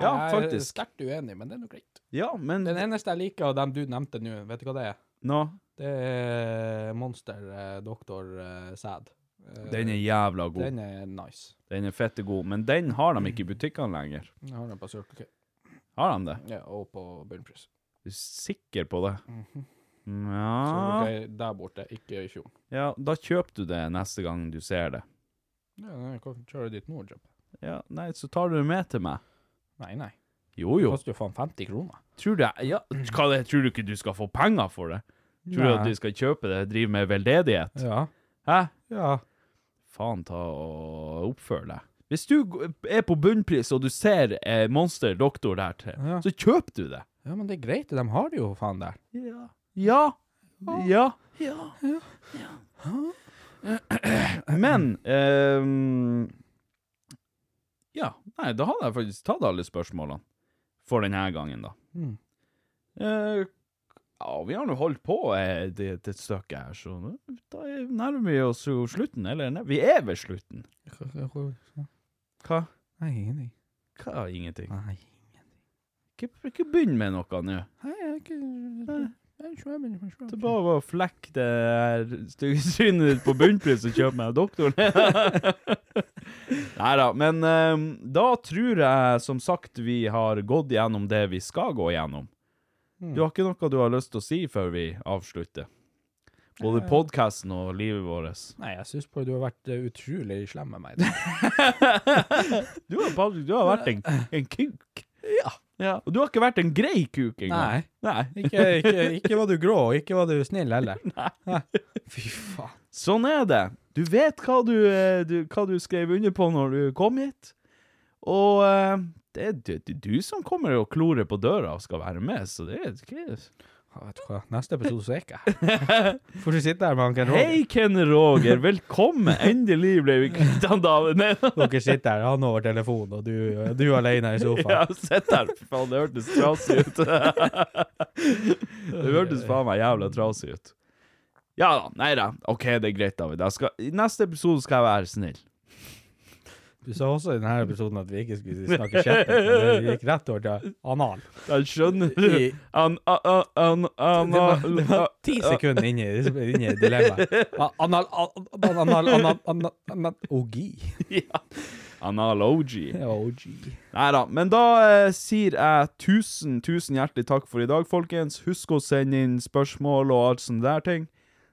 Ja, Jeg er sterkt uenig, men det er nå greit. Ja, men Den eneste jeg liker av dem du nevnte nå, vet du hva det er? No. Det er Monster eh, Doktor eh, Sad. Eh, den er jævla god. Den er nice. Den er fette god, men den har de ikke i butikkene lenger. Jeg har den på Circle K. Har de det? Ja, og på Bunnpris. Er sikker på det? Mhm. Ja. Circle K der borte, ikke i fjorden. ja, da kjøper du det neste gang du ser det. Ja, jeg kan kjøre dit nå kjøpe. Ja, nei, så tar du det med til meg. Nei, nei. Jo, jo. Det koster jo faen 50 kroner. Tror du, ja, hva det, tror du ikke du skal få penger for det? Tror du Nei. at du skal kjøpe det, drive med veldedighet? Ja. Hæ? Ja. Faen, ta og oppfør deg. Hvis du g- er på bunnpris og du ser eh, Monster Doktor der til, Ja. så kjøper du det. Ja, men det er greit, de har det jo faen der. Ja. Ja. Ja. Men ehm, Ja, nei, da hadde jeg faktisk tatt alle spørsmålene for denne gangen, da. Mm. Eh, ja, vi har nå holdt på eh, det, det et stykke her, så nå- da er- nærmer vi oss jo slutten. Eller nei, vi er ved slutten. Hva? Nei, ingenting. Hva ingenting? Nei. Ikke, ikke begynn med noe nå. Nei, jeg er ikke Det er bare å flekke det stygge synet ditt på bunnpris og kjøpe meg doktoren. Nei da, men um, da tror jeg som sagt vi har gått gjennom det vi skal gå gjennom. Du har ikke noe du har lyst til å si før vi avslutter? Både podkasten og livet vårt. Nei, jeg syns bare du har vært eh, utrolig slem med meg. Du har, Patrick, du har vært en, en kuk. Ja. Ja, Og du har ikke vært en grei kuk engang. Nei. Nei. Ikke, ikke, ikke var du grå, og ikke var du snill heller. Nei. Fy faen. Sånn er det. Du vet hva du, eh, du, hva du skrev under på når du kom hit. Og eh, det er du, du som kommer og klorer på døra og skal være med, så det er ikke Ja, vet du hva, neste episode så er jeg ikke her. Får du sitte her med han Ken Roger? Hei, Ken Roger. Velkommen. Endelig ble vi kvitt han David. Dere sitter her, han over telefonen, og du, du alene i sofaen. Ja, sitt her. Faen, det hørtes trasig ut. det hørtes faen meg jævla trasig ut. Ja da. Nei da. OK, det er greit, David. Jeg skal, I neste episode skal jeg være snill. Du sa også i denne episoden at vi ikke skulle snakke kjøttet, men det gikk rett over til anal. Jeg skjønner I- an, an, an, an, Det var, det var ti sekunder inn i, inne i dilemmaet. A- Anal, an- anal, anal, anal, anal, ogi. ja. Anal OG. OG. Nei da. Men da eh, sier jeg tusen, tusen hjertelig takk for i dag, folkens. Husk å sende inn spørsmål og alt sånne der ting.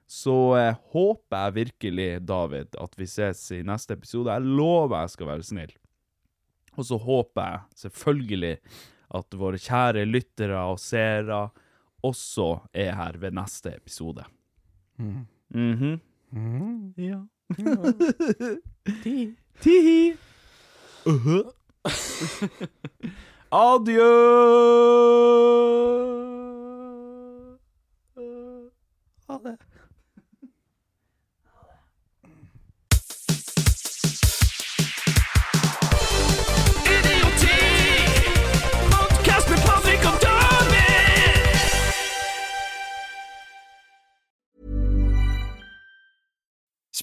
Så eh, håper jeg virkelig, David, at vi ses i neste episode. Jeg lover jeg skal være snill. Og så håper jeg selvfølgelig at våre kjære lyttere og seere også er her ved neste episode. Mhm. Ja. Tihi. Uh-huh. Adjø.